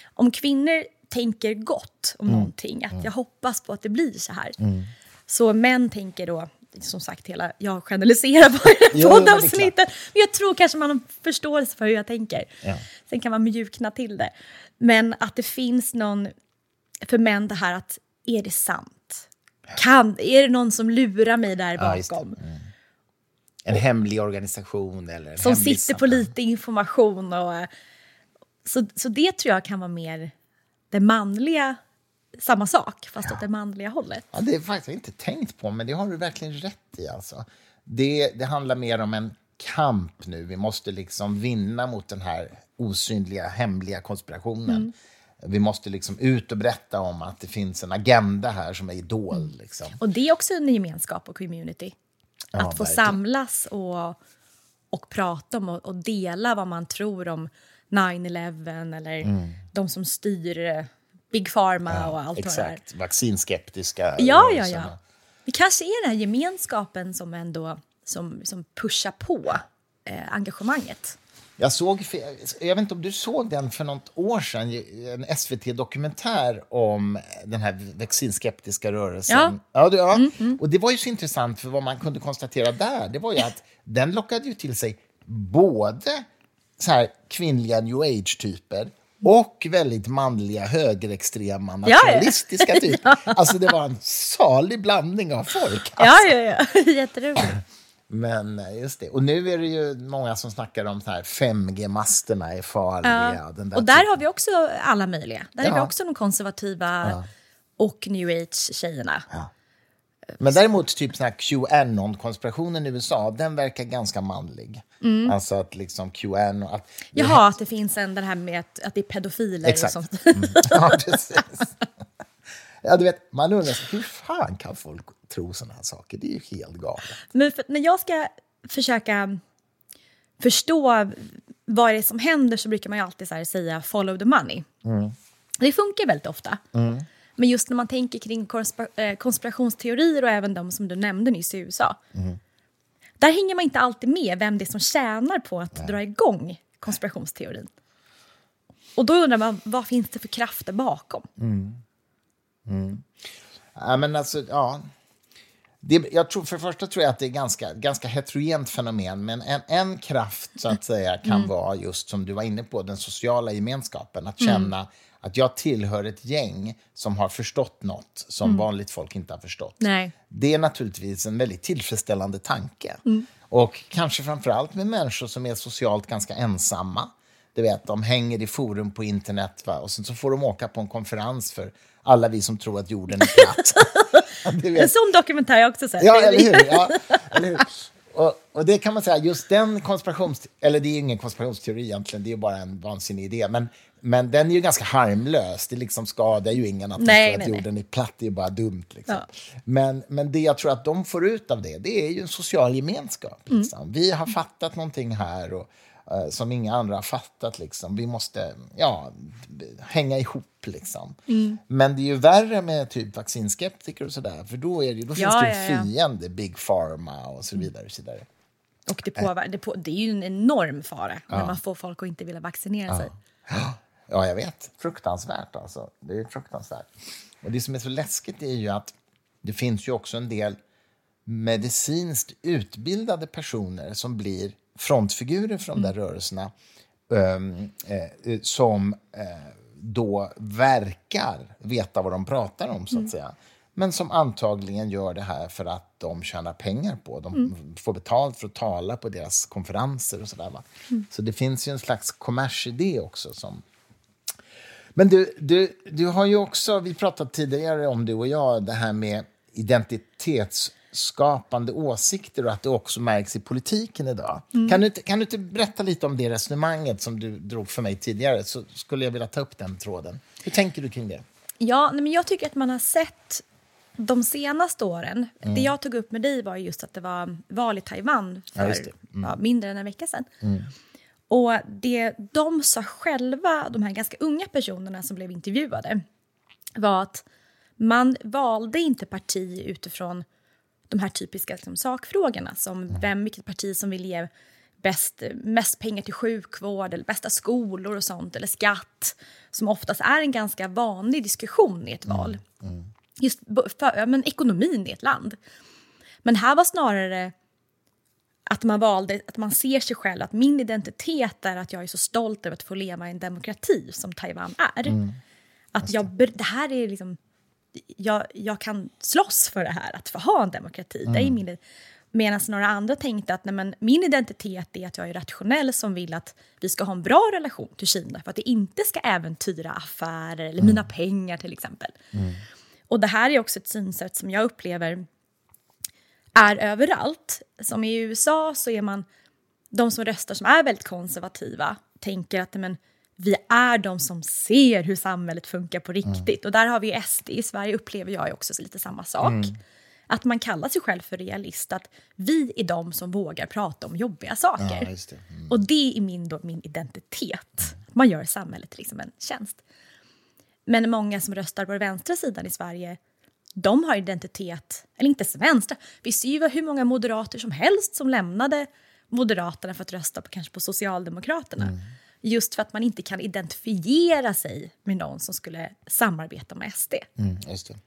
Om kvinnor tänker gott om mm. någonting, att mm. jag hoppas på att det blir så här. Mm. Så män tänker då, som sagt, hela, jag generaliserar på poddavsnittet. Men jag tror kanske man har förståelse för hur jag tänker. Ja. Sen kan man mjukna till det. Men att det finns någon, för män det här att, är det sant? Kan, är det någon som lurar mig där bakom? Ja, mm. En hemlig organisation eller Som sitter på lite information. Och, så, så det tror jag kan vara mer det manliga samma sak, fast ja. åt det manliga hållet. Ja, det är faktiskt inte tänkt på, men det har du verkligen rätt i. Alltså. Det, det handlar mer om en kamp nu. Vi måste liksom vinna mot den här osynliga, hemliga konspirationen. Mm. Vi måste liksom ut och berätta om att det finns en agenda här som är dold. Mm. Liksom. Och det är också en gemenskap och community. Ja, att få verkligen. samlas och, och prata om och, och, dela vad man tror om 9-11 eller mm. de som styr Big Pharma ja, och allt exakt. det där. Exakt, vaccinskeptiska. Ja, ja, ja. Det kanske är den här gemenskapen som ändå som, som pushar på eh, engagemanget. Jag såg, jag vet inte om du såg den för något år sedan, en SVT-dokumentär om den här vaccinskeptiska rörelsen. Ja. Ja, ja. Mm, mm. Och det var ju så intressant, för vad man kunde konstatera där, det var ju att den lockade ju till sig både så här kvinnliga new age-typer och väldigt manliga, högerextrema, nationalistiska ja, ja. typer. Alltså det var en salig blandning av folk. Alltså. Ja, ja, ja. Jätteroligt. Men eh, just det. Och nu är det ju många som snackar om så här 5G-masterna är farliga. Ja. Där Och där typen. har vi också alla möjliga. Där är vi Ja. också de konservativa och new age-tjejerna. Men däremot typ sån här QAnon-konspirationen i USA, den verkar ganska manlig. Alltså att liksom QAnon... Att, Jaha, att det finns en, den här med att, att det är pedofiler Exakt. och sånt. Mm. Ja, precis. Ja, du vet, man undrar hur fan kan folk tro såna här saker? Det är ju helt galet. Men för, när jag ska försöka förstå vad det är som händer så brukar man ju alltid så här säga follow the money. Det funkar väldigt ofta. Men just när man tänker kring konspira- eh, konspirationsteorier och även de som du nämnde nyss i USA. Där hänger man inte alltid med vem det är som tjänar på att dra igång konspirationsteorin. Och då undrar man, vad finns det för krafter bakom? Ja, men alltså, ja. Det, jag tror, för det första tror jag att det är ganska, ganska heterogent fenomen, men en, en kraft så att säga kan vara just som du var inne på, den sociala gemenskapen. Att känna att jag tillhör ett gäng som har förstått något som vanligt folk inte har förstått. Nej. Det är naturligtvis en väldigt tillfredsställande tanke. Och kanske framför allt med människor som är socialt ganska ensamma. Du vet, de hänger i forum på internet va? och sen så får de åka på en konferens för alla vi som tror att jorden är platt. En sån dokumentär har jag också sett. Ja, eller hur? Ja, eller hur? Och, och det kan man säga, just den konspirations... Eller det är ingen konspirationsteori egentligen, det är bara en vansinnig idé. Men, men den är ju ganska harmlös, det liksom skadar ju ingen att, Nej, att nej, nej. jorden är platt, det är bara dumt. Liksom. Ja. Men, men det jag tror att de får ut av det, det är ju en social gemenskap. Mm. Liksom. Vi har fattat någonting här och, som inga andra har fattat. Liksom. Vi måste ja, hänga ihop. Liksom. Mm. Men det är ju värre med typ vaccinskeptiker och sådär, för då, är det, då finns Ja, det ja, en ja. fiende, Big Pharma och så vidare. Och så vidare. Och det, påver- det, på, det är ju en enorm fara när man får folk att inte vilja vaccinera sig. Ja, jag vet. Fruktansvärt alltså. Det är fruktansvärt. Och det som är så läskigt är ju att det finns ju också en del medicinskt utbildade personer som blir frontfigurer för de där rörelserna ehm, eh, som eh, då verkar veta vad de pratar om, så att säga. Men som antagligen gör det här för att de tjänar pengar på. De får betalt för att tala på deras konferenser och sådär. Va? Så det finns ju en slags kommersidé också som, men du, du, du har ju också, vi pratade tidigare om du och jag, det här med identitetsskapande åsikter och att det också märks i politiken idag. Kan, du, kan du inte berätta lite om det resonemanget som du drog för mig tidigare? Så skulle jag vilja ta upp den tråden. Hur tänker du kring det? Ja, men jag tycker att man har sett de senaste åren... Det jag tog upp med dig var just att det var val i Taiwan Ja, för just det. ja, mindre än en vecka sedan. Och det de sa själva, de här ganska unga personerna som blev intervjuade var att man valde inte parti utifrån de här typiska liksom, sakfrågorna som vem, vilket parti som vill ge bäst, mest pengar till sjukvård eller bästa skolor och sånt eller skatt som oftast är en ganska vanlig diskussion i ett val. Just b- för, ja, men ekonomin i ett land. Men här var snarare att man valde att man ser sig själv, att min identitet är att jag är så stolt över att få leva i en demokrati som Taiwan är. Att jag, det här är liksom, jag, jag kan slåss för det här, att få ha en demokrati. Det är min, Medan några andra tänkte att nej, men, min identitet är att jag är rationell som vill att vi ska ha en bra relation till Kina för att det inte ska äventyra affärer eller mina pengar till exempel. Och det här är också ett synsätt som jag upplever är överallt. Som i USA så är man, de som röstar som är väldigt konservativa tänker att men, vi är de som ser hur samhället funkar på riktigt. Och där har vi SD, i Sverige upplever jag också lite samma sak. Att man kallar sig själv för realist, att vi är de som vågar prata om jobbiga saker. Ja, det. Mm. Och det är min, då, min identitet. Man gör samhället liksom en tjänst. Men många som röstar på den vänstra sidan i Sverige, de har identitet, eller inte ens vänstra. Vi ser ju hur många moderater som helst som lämnade Moderaterna för att rösta på, kanske på Socialdemokraterna. Just för att man inte kan identifiera sig med någon som skulle samarbeta med SD. Mm.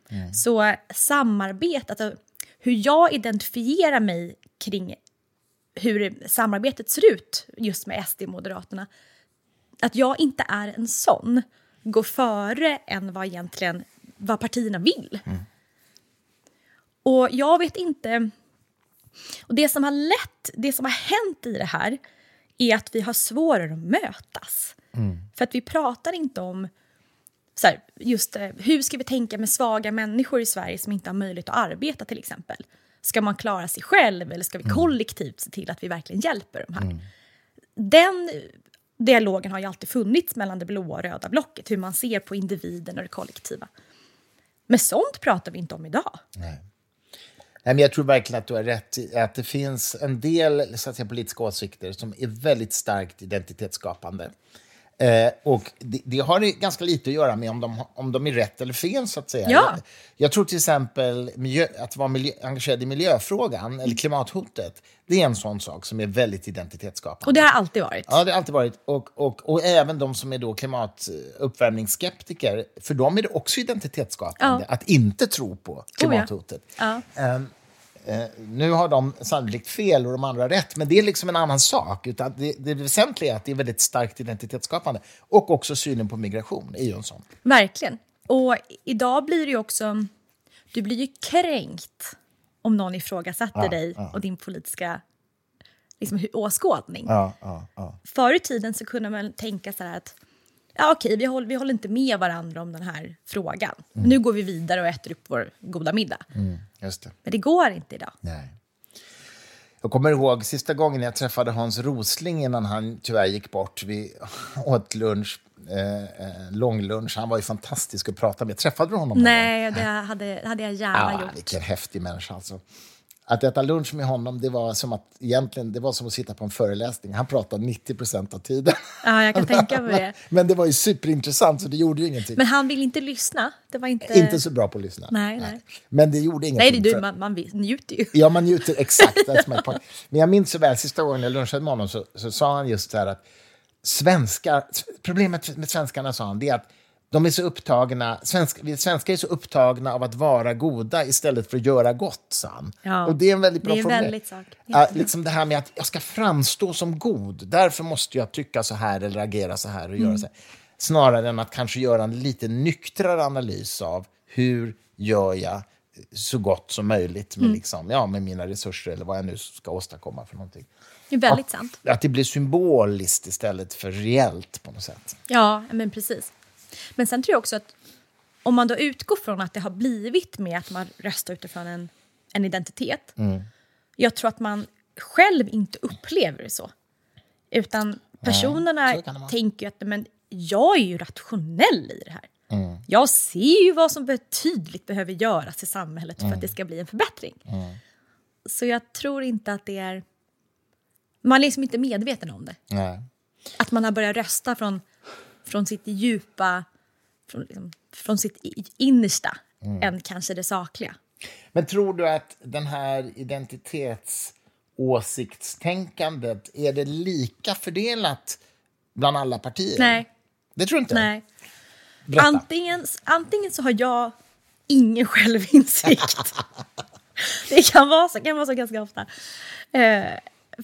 Mm. Så samarbete, alltså, hur jag identifierar mig kring hur samarbetet ser ut just med SD och Moderaterna, att jag inte är en sån går före än vad egentligen vad partierna vill. Och jag vet inte... Och det som har lett, det som har hänt i det här är att vi har svårare att mötas. För att vi pratar inte om så här, just eh, hur ska vi tänka med svaga människor i Sverige som inte har möjlighet att arbeta till exempel. Ska man klara sig själv eller ska vi kollektivt se till att vi verkligen hjälper de här? Den dialogen har ju alltid funnits mellan det blåa och röda blocket, hur man ser på individen och det kollektiva. Men sånt pratar vi inte om idag. Nej. Men jag tror verkligen att du har rätt i att det finns en del så att säga, politiska åsikter som är väldigt starkt identitetsskapande. Eh, och det, det har ganska lite att göra med om de, om de är rätt eller fel, så att säga. Ja. Jag, jag tror till exempel miljö, att vara miljö, engagerad i miljöfrågan, eller klimathhotet, det är en sån sak som är väldigt identitetsskapande. Och det har alltid varit. Ja, det har alltid varit. Och, och, och även de som är då klimatuppvärmningsskeptiker, för dem är det också identitetsskapande Ja. att inte tro på klimathotet. Ja. Ehm, eh, nu har de sannolikt fel och de andra rätt, men det är liksom en annan sak. Utan det, det väsentliga är att det är väldigt starkt identitetsskapande. Och också synen på migration en sån. Verkligen. Och idag blir det ju också... Du blir ju kränkt om någon ifrågasätter Ja, dig ja. och din politiska liksom, åskådning. Ja, ja, ja. Förr i tiden så kunde man tänka så här att ja, okej, vi, håller, vi håller inte med varandra om den här frågan. Mm. Nu går vi vidare och äter upp vår goda middag. Just det. Men det går inte idag. Nej. Jag kommer ihåg sista gången jag träffade Hans Rosling innan han tyvärr gick bort. Vi åt lunch, eh, eh, långlunch. Han var ju fantastisk att prata med. Träffade du honom? Nej, det hade, hade jag gärna Ah, gjort. vilken häftig människa alltså. Att äta lunch med honom, det var som att egentligen det var som att sitta på en föreläsning. Han pratade 90 procent av tiden. Ja, jag kan tänka mig det. Men det var ju superintressant, så det gjorde ju ingenting. Men han vill inte lyssna. Det var inte... Inte så bra på att lyssna. Nej, nej. Men det gjorde Nej, ingenting. det är du, man, man njuter ju. Ja, man njuter exakt. Men jag minns så väl, sista gången jag lunchade med honom så, så sa han just så här att svenskar, problemet med svenskarna sa han, det är att de är så upptagna, svensk, vi svenskar är så upptagna av att vara goda istället för att göra gott, sa han. Ja, Och det är en väldigt bra formulering. Ja, liksom det här med att jag ska framstå som god, därför måste jag tycka så här eller agera så här och göra så här. Snarare än att kanske göra en lite nyktrare analys av hur gör jag så gott som möjligt med, liksom, ja, med mina resurser eller vad jag nu ska åstadkomma för någonting. Det är väldigt sant. Att det blir symboliskt istället för reellt på något sätt. Ja, men precis. Men sen tror jag också att om man då utgår från att det har blivit med att man röstar utifrån en, en identitet. Jag tror att man själv inte upplever det så. Utan personerna vara. tänker att men, jag är ju rationell i det här. Jag ser ju vad som betydligt behöver göras i samhället för att det ska bli en förbättring. Så jag tror inte att det är... Man är liksom inte medveten om det. Nej. Att man har börjat rösta från, från sitt djupa, från, liksom, från sitt innersta, än kanske det sakliga. Men tror du att den här identitetsåsiktstänkandet, är det lika fördelat bland alla partier? Nej, Det tror du inte? nej. Berätta. Antingen, antingen så har jag ingen självinsikt. det kan vara så, kan vara så ganska ofta. Eh,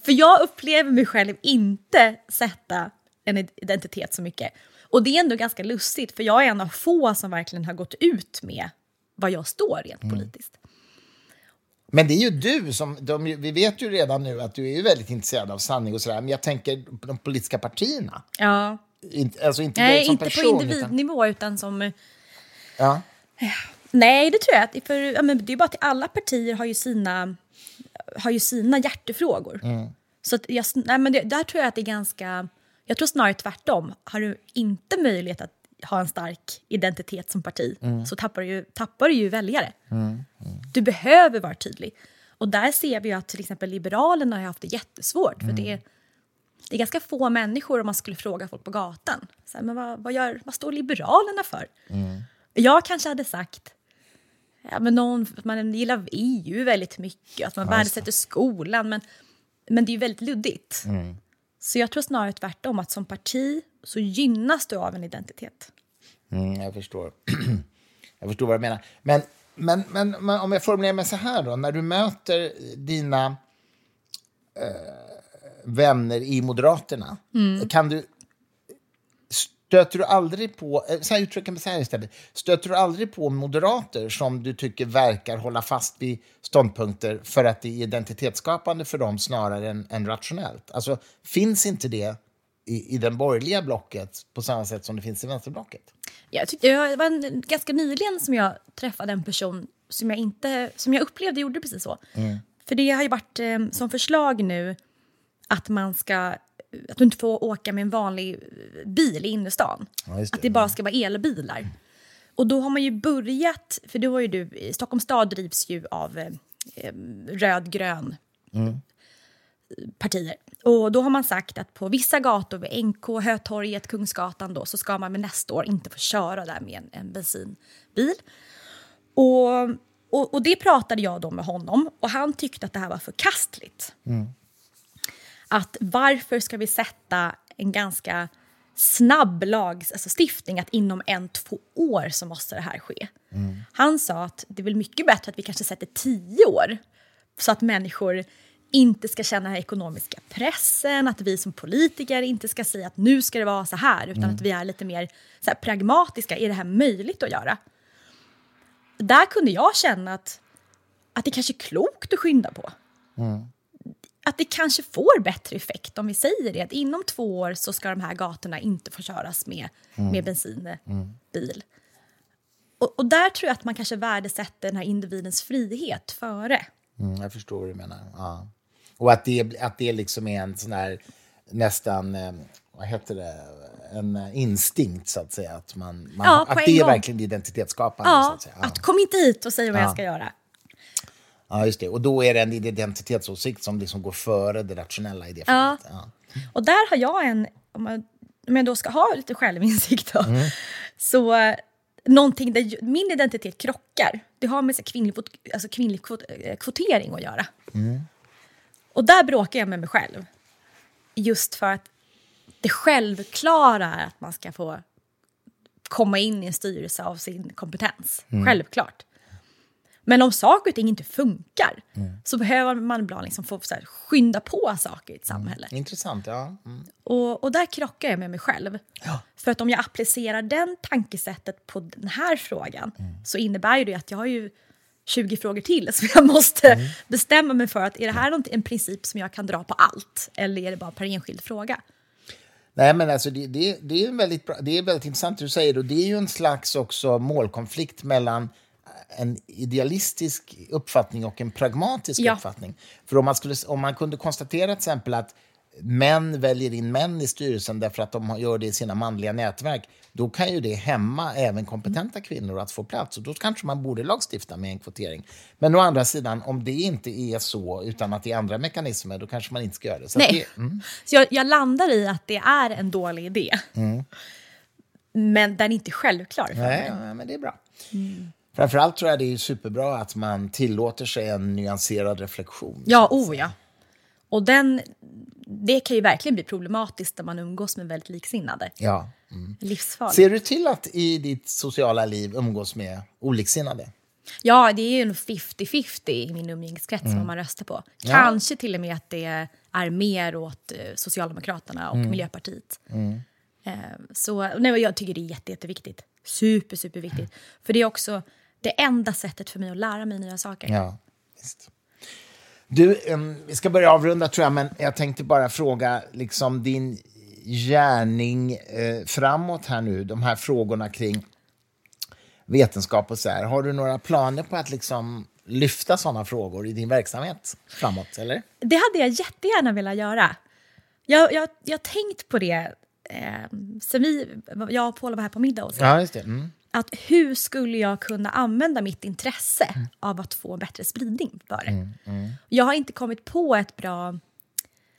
för jag upplever mig själv inte sätta en identitet så mycket. Och det är ändå ganska lustigt, för jag är en av få som verkligen har gått ut med vad jag står rent politiskt. Men det är ju du som... De, vi vet ju redan nu att du är ju väldigt intresserad av sanning och sådär, men jag tänker de politiska partierna. Ja. Inte, alltså inte Nej, inte person. på Utan, individnivå utan som... ja. Nej, det tror jag. För, ja, men det är bara att alla partier har ju sina, har ju sina hjärtefrågor. Så att jag, nej, men det, där tror jag att det är ganska... Jag tror snarare tvärtom. Har du inte möjlighet att ha en stark identitet som parti så tappar du, ju, tappar du ju väljare. Du behöver vara tydlig. Och där ser vi att till exempel Liberalerna har haft det jättesvårt. För det, är, det är ganska få människor om man skulle fråga folk på gatan. Så här, men vad, vad, gör, vad står Liberalerna för? Jag kanske hade sagt ja, men någon, att man gillar EU väldigt mycket, att man värdesätter skolan. Men, men det är ju väldigt luddigt. Så jag tror snarare tvärtom, att som parti så gynnas du av en identitet. Mm, jag förstår. jag förstår vad du menar. Men, men, men, men om jag formulerar mig så här då, när du möter dina eh, vänner i Moderaterna, kan du Stöter du aldrig på, eh, så här uttrycker mig så här istället, stöter du aldrig på moderater som du tycker verkar hålla fast vid ståndpunkter för att det är identitetsskapande för dem snarare än, än rationellt? Alltså, finns inte det i, i den borgerliga blocket på samma sätt som det finns i vänsterblocket? Jag tyckte, det var en, ganska nyligen som jag träffade en person som jag, inte, som jag upplevde gjorde precis så. Mm. För det har ju varit eh, som förslag nu att man ska att du inte får åka med en vanlig bil i innerstan. Ja, det. Att det bara ska vara elbilar. Och då har man ju börjat, för då var ju du, Stockholms stad drivs ju av eh, röd-grön mm. partier. Och då har man sagt att på vissa gator, vid NK, Hötorget, Kungsgatan då, så ska man med nästa år inte få köra där med en, en bensinbil. Och, och, och, det pratade jag då med honom och han tyckte att det här var förkastligt. Mm att varför ska vi sätta en ganska snabb lagstiftning alltså att inom en, två år så måste det här ske. Mm. Han sa att det är väl mycket bättre att vi kanske sätter tio år så att människor inte ska känna den ekonomiska pressen, att vi som politiker inte ska säga att nu ska det vara så här, utan mm. att vi är lite mer så här, pragmatiska. Är det här möjligt att göra? Där kunde jag känna att, att det kanske är klokt att skynda på. Mm att det kanske får bättre effekt om vi säger det. Att inom två år så ska de här gatorna inte få köras med, mm. med bensinbil. Mm. Och, och, där tror jag att man kanske värdesätter den här individens frihet före. Mm, jag förstår vad du menar. Ja. Och att det, att det liksom är en sån här nästan, eh, vad heter det, en instinkt så att säga. Att, man, man ja, att det är verkligen identitetsskapande. Ja, så att, säga. Ja. att kom inte hit och säg vad ja. jag ska göra. Ja, just det. Och då är det en identitetsåsikt som liksom går före det rationella i det fallet. Ja. ja. Och där har jag en, om jag, då ska ha lite självinsikt då, mm. så någonting där min identitet krockar, det har med så kvinnlig, alltså kvinnlig kvot, eh, kvotering att göra. Mm. Och där bråkar jag med mig själv. Just för att det självklara är att man ska få komma in i en styrelse av sin kompetens. Mm. Självklart. Men om saker och ting inte funkar mm. så behöver man ibland liksom få så här, skynda på saker i ett samhälle. Mm. Intressant, ja. Mm. Och, och där krockar jag med mig själv. Ja. För att om jag applicerar den tankesättet på den här frågan mm. så innebär ju det att jag har ju 20 frågor till som jag måste mm. bestämma mig för. att Är det här en princip som jag kan dra på allt eller är det bara per enskild fråga? Nej, men alltså det, det, det, är väldigt bra, det är väldigt intressant du säger. Och det är ju en slags också målkonflikt mellan en idealistisk uppfattning och en pragmatisk ja. uppfattning. För om man, skulle, om man kunde konstatera till exempel att män väljer in män i styrelsen därför att de gör det i sina manliga nätverk, då kan ju det hämma även kompetenta kvinnor att få plats. Och då kanske man borde lagstifta med en kvotering. Men å andra sidan, om det inte är så, utan att det är andra mekanismer, då kanske man inte ska göra det. Så Nej. Det, mm. Så jag, jag, landar i att det är en dålig idé. Mm. Men den är inte självklar. För Nej, mig. men det är bra. Mm. Framförallt tror jag det är superbra att man tillåter sig en nyanserad reflektion. Ja, oh ja. Och den, det kan ju verkligen bli problematiskt när man umgås med väldigt liksinnade. Ja. Mm. Livsfarligt. Ser du till att i ditt sociala liv umgås med oliksinnade? Ja, det är ju en 50-50 i min umgängeskrets mm. vad man röstar på. Kanske ja. till och med att det är mer åt eh, Socialdemokraterna och mm. Miljöpartiet. Mm. Eh, så nej, jag tycker det är jätte, jätteviktigt. Super, superviktigt. För det är också det enda sättet för mig att lära mig nya saker. Ja, visst. Du, um, vi ska börja avrunda tror jag, men jag tänkte bara fråga liksom din gärning eh, framåt här nu, de här frågorna kring vetenskap och så här. Har du några planer på att liksom lyfta sådana frågor i din verksamhet framåt? Eller? Det hade jag jättegärna velat göra. Jag, jag, jag har tänkt på det eh, sen vi, jag och Paula var här på middag. Och så. Ja, just det. Mm att hur skulle jag kunna använda mitt intresse mm. av att få bättre spridning för det? Mm, mm. Jag har inte kommit på ett bra,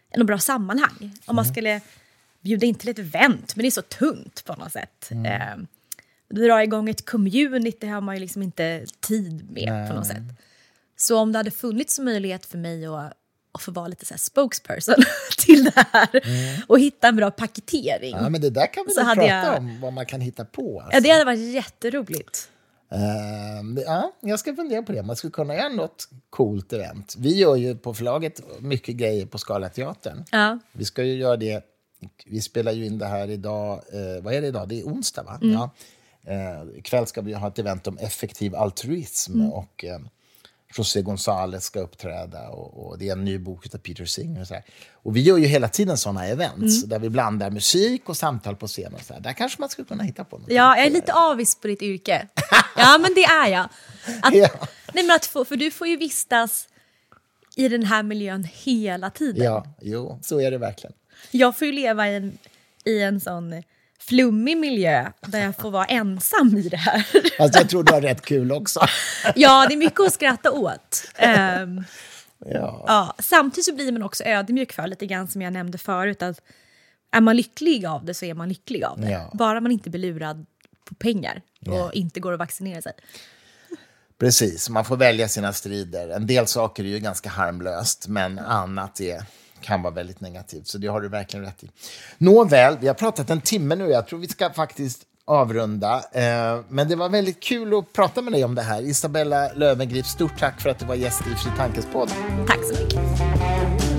en bra sammanhang. Om man mm. skulle bjuda in till ett event, men det är så tungt på något sätt. Eh, dra igång ett community det har man ju liksom inte tid med på något sätt. Så om det hade funnits möjlighet för mig att och få vara lite så spokesperson till det här mm. och hitta en bra paketering. Ja, men det där kan vi så prata jag... om, vad man kan hitta på. Alltså. Ja, det hade varit jätteroligt. Uh, ja, jag ska fundera på det. Man skulle kunna göra något coolt event. Vi gör ju på förlaget mycket grejer på Scalateatern. Ja. Vi ska ju göra det vi spelar ju in det här idag. Eh, vad är det idag? Det är onsdag, va? Mm. Ja. Eh, ikväll ska vi ha ett event om effektiv altruism. Mm. Och, eh, José González ska uppträda och, och, det är en ny bok av Peter Singer. Och, så här. och vi gör ju hela tiden såna events mm. där vi blandar musik och samtal på scen. Och så här. Där kanske man skulle kunna hitta på något. Ja, jag är lite avis på ditt yrke. ja, men det är jag. Att, ja. nej, men att få, för du får ju vistas i den här miljön hela tiden. Ja, jo, så är det verkligen. Jag får ju leva i en, i en sån flummig miljö där jag får vara ensam i det här. Alltså, jag tror du har rätt kul också. ja, det är mycket att skratta åt. Um, ja. Ja, samtidigt så blir man också ödmjuk för, lite grann som jag nämnde förut, att är man lycklig av det så är man lycklig av det. Ja. Bara man inte blir lurad på pengar och ja. inte går och vaccinerar sig. Precis, man får välja sina strider. En del saker är ju ganska harmlöst, men annat är kan vara väldigt negativt. Så det har du verkligen rätt i. Nåväl, vi har pratat en timme nu. Jag tror vi ska faktiskt avrunda. Eh, men det var väldigt kul att prata med dig om det här. Isabella Löwengrip, stort tack för att du var gäst i Fri Tankes podd. Tack så mycket.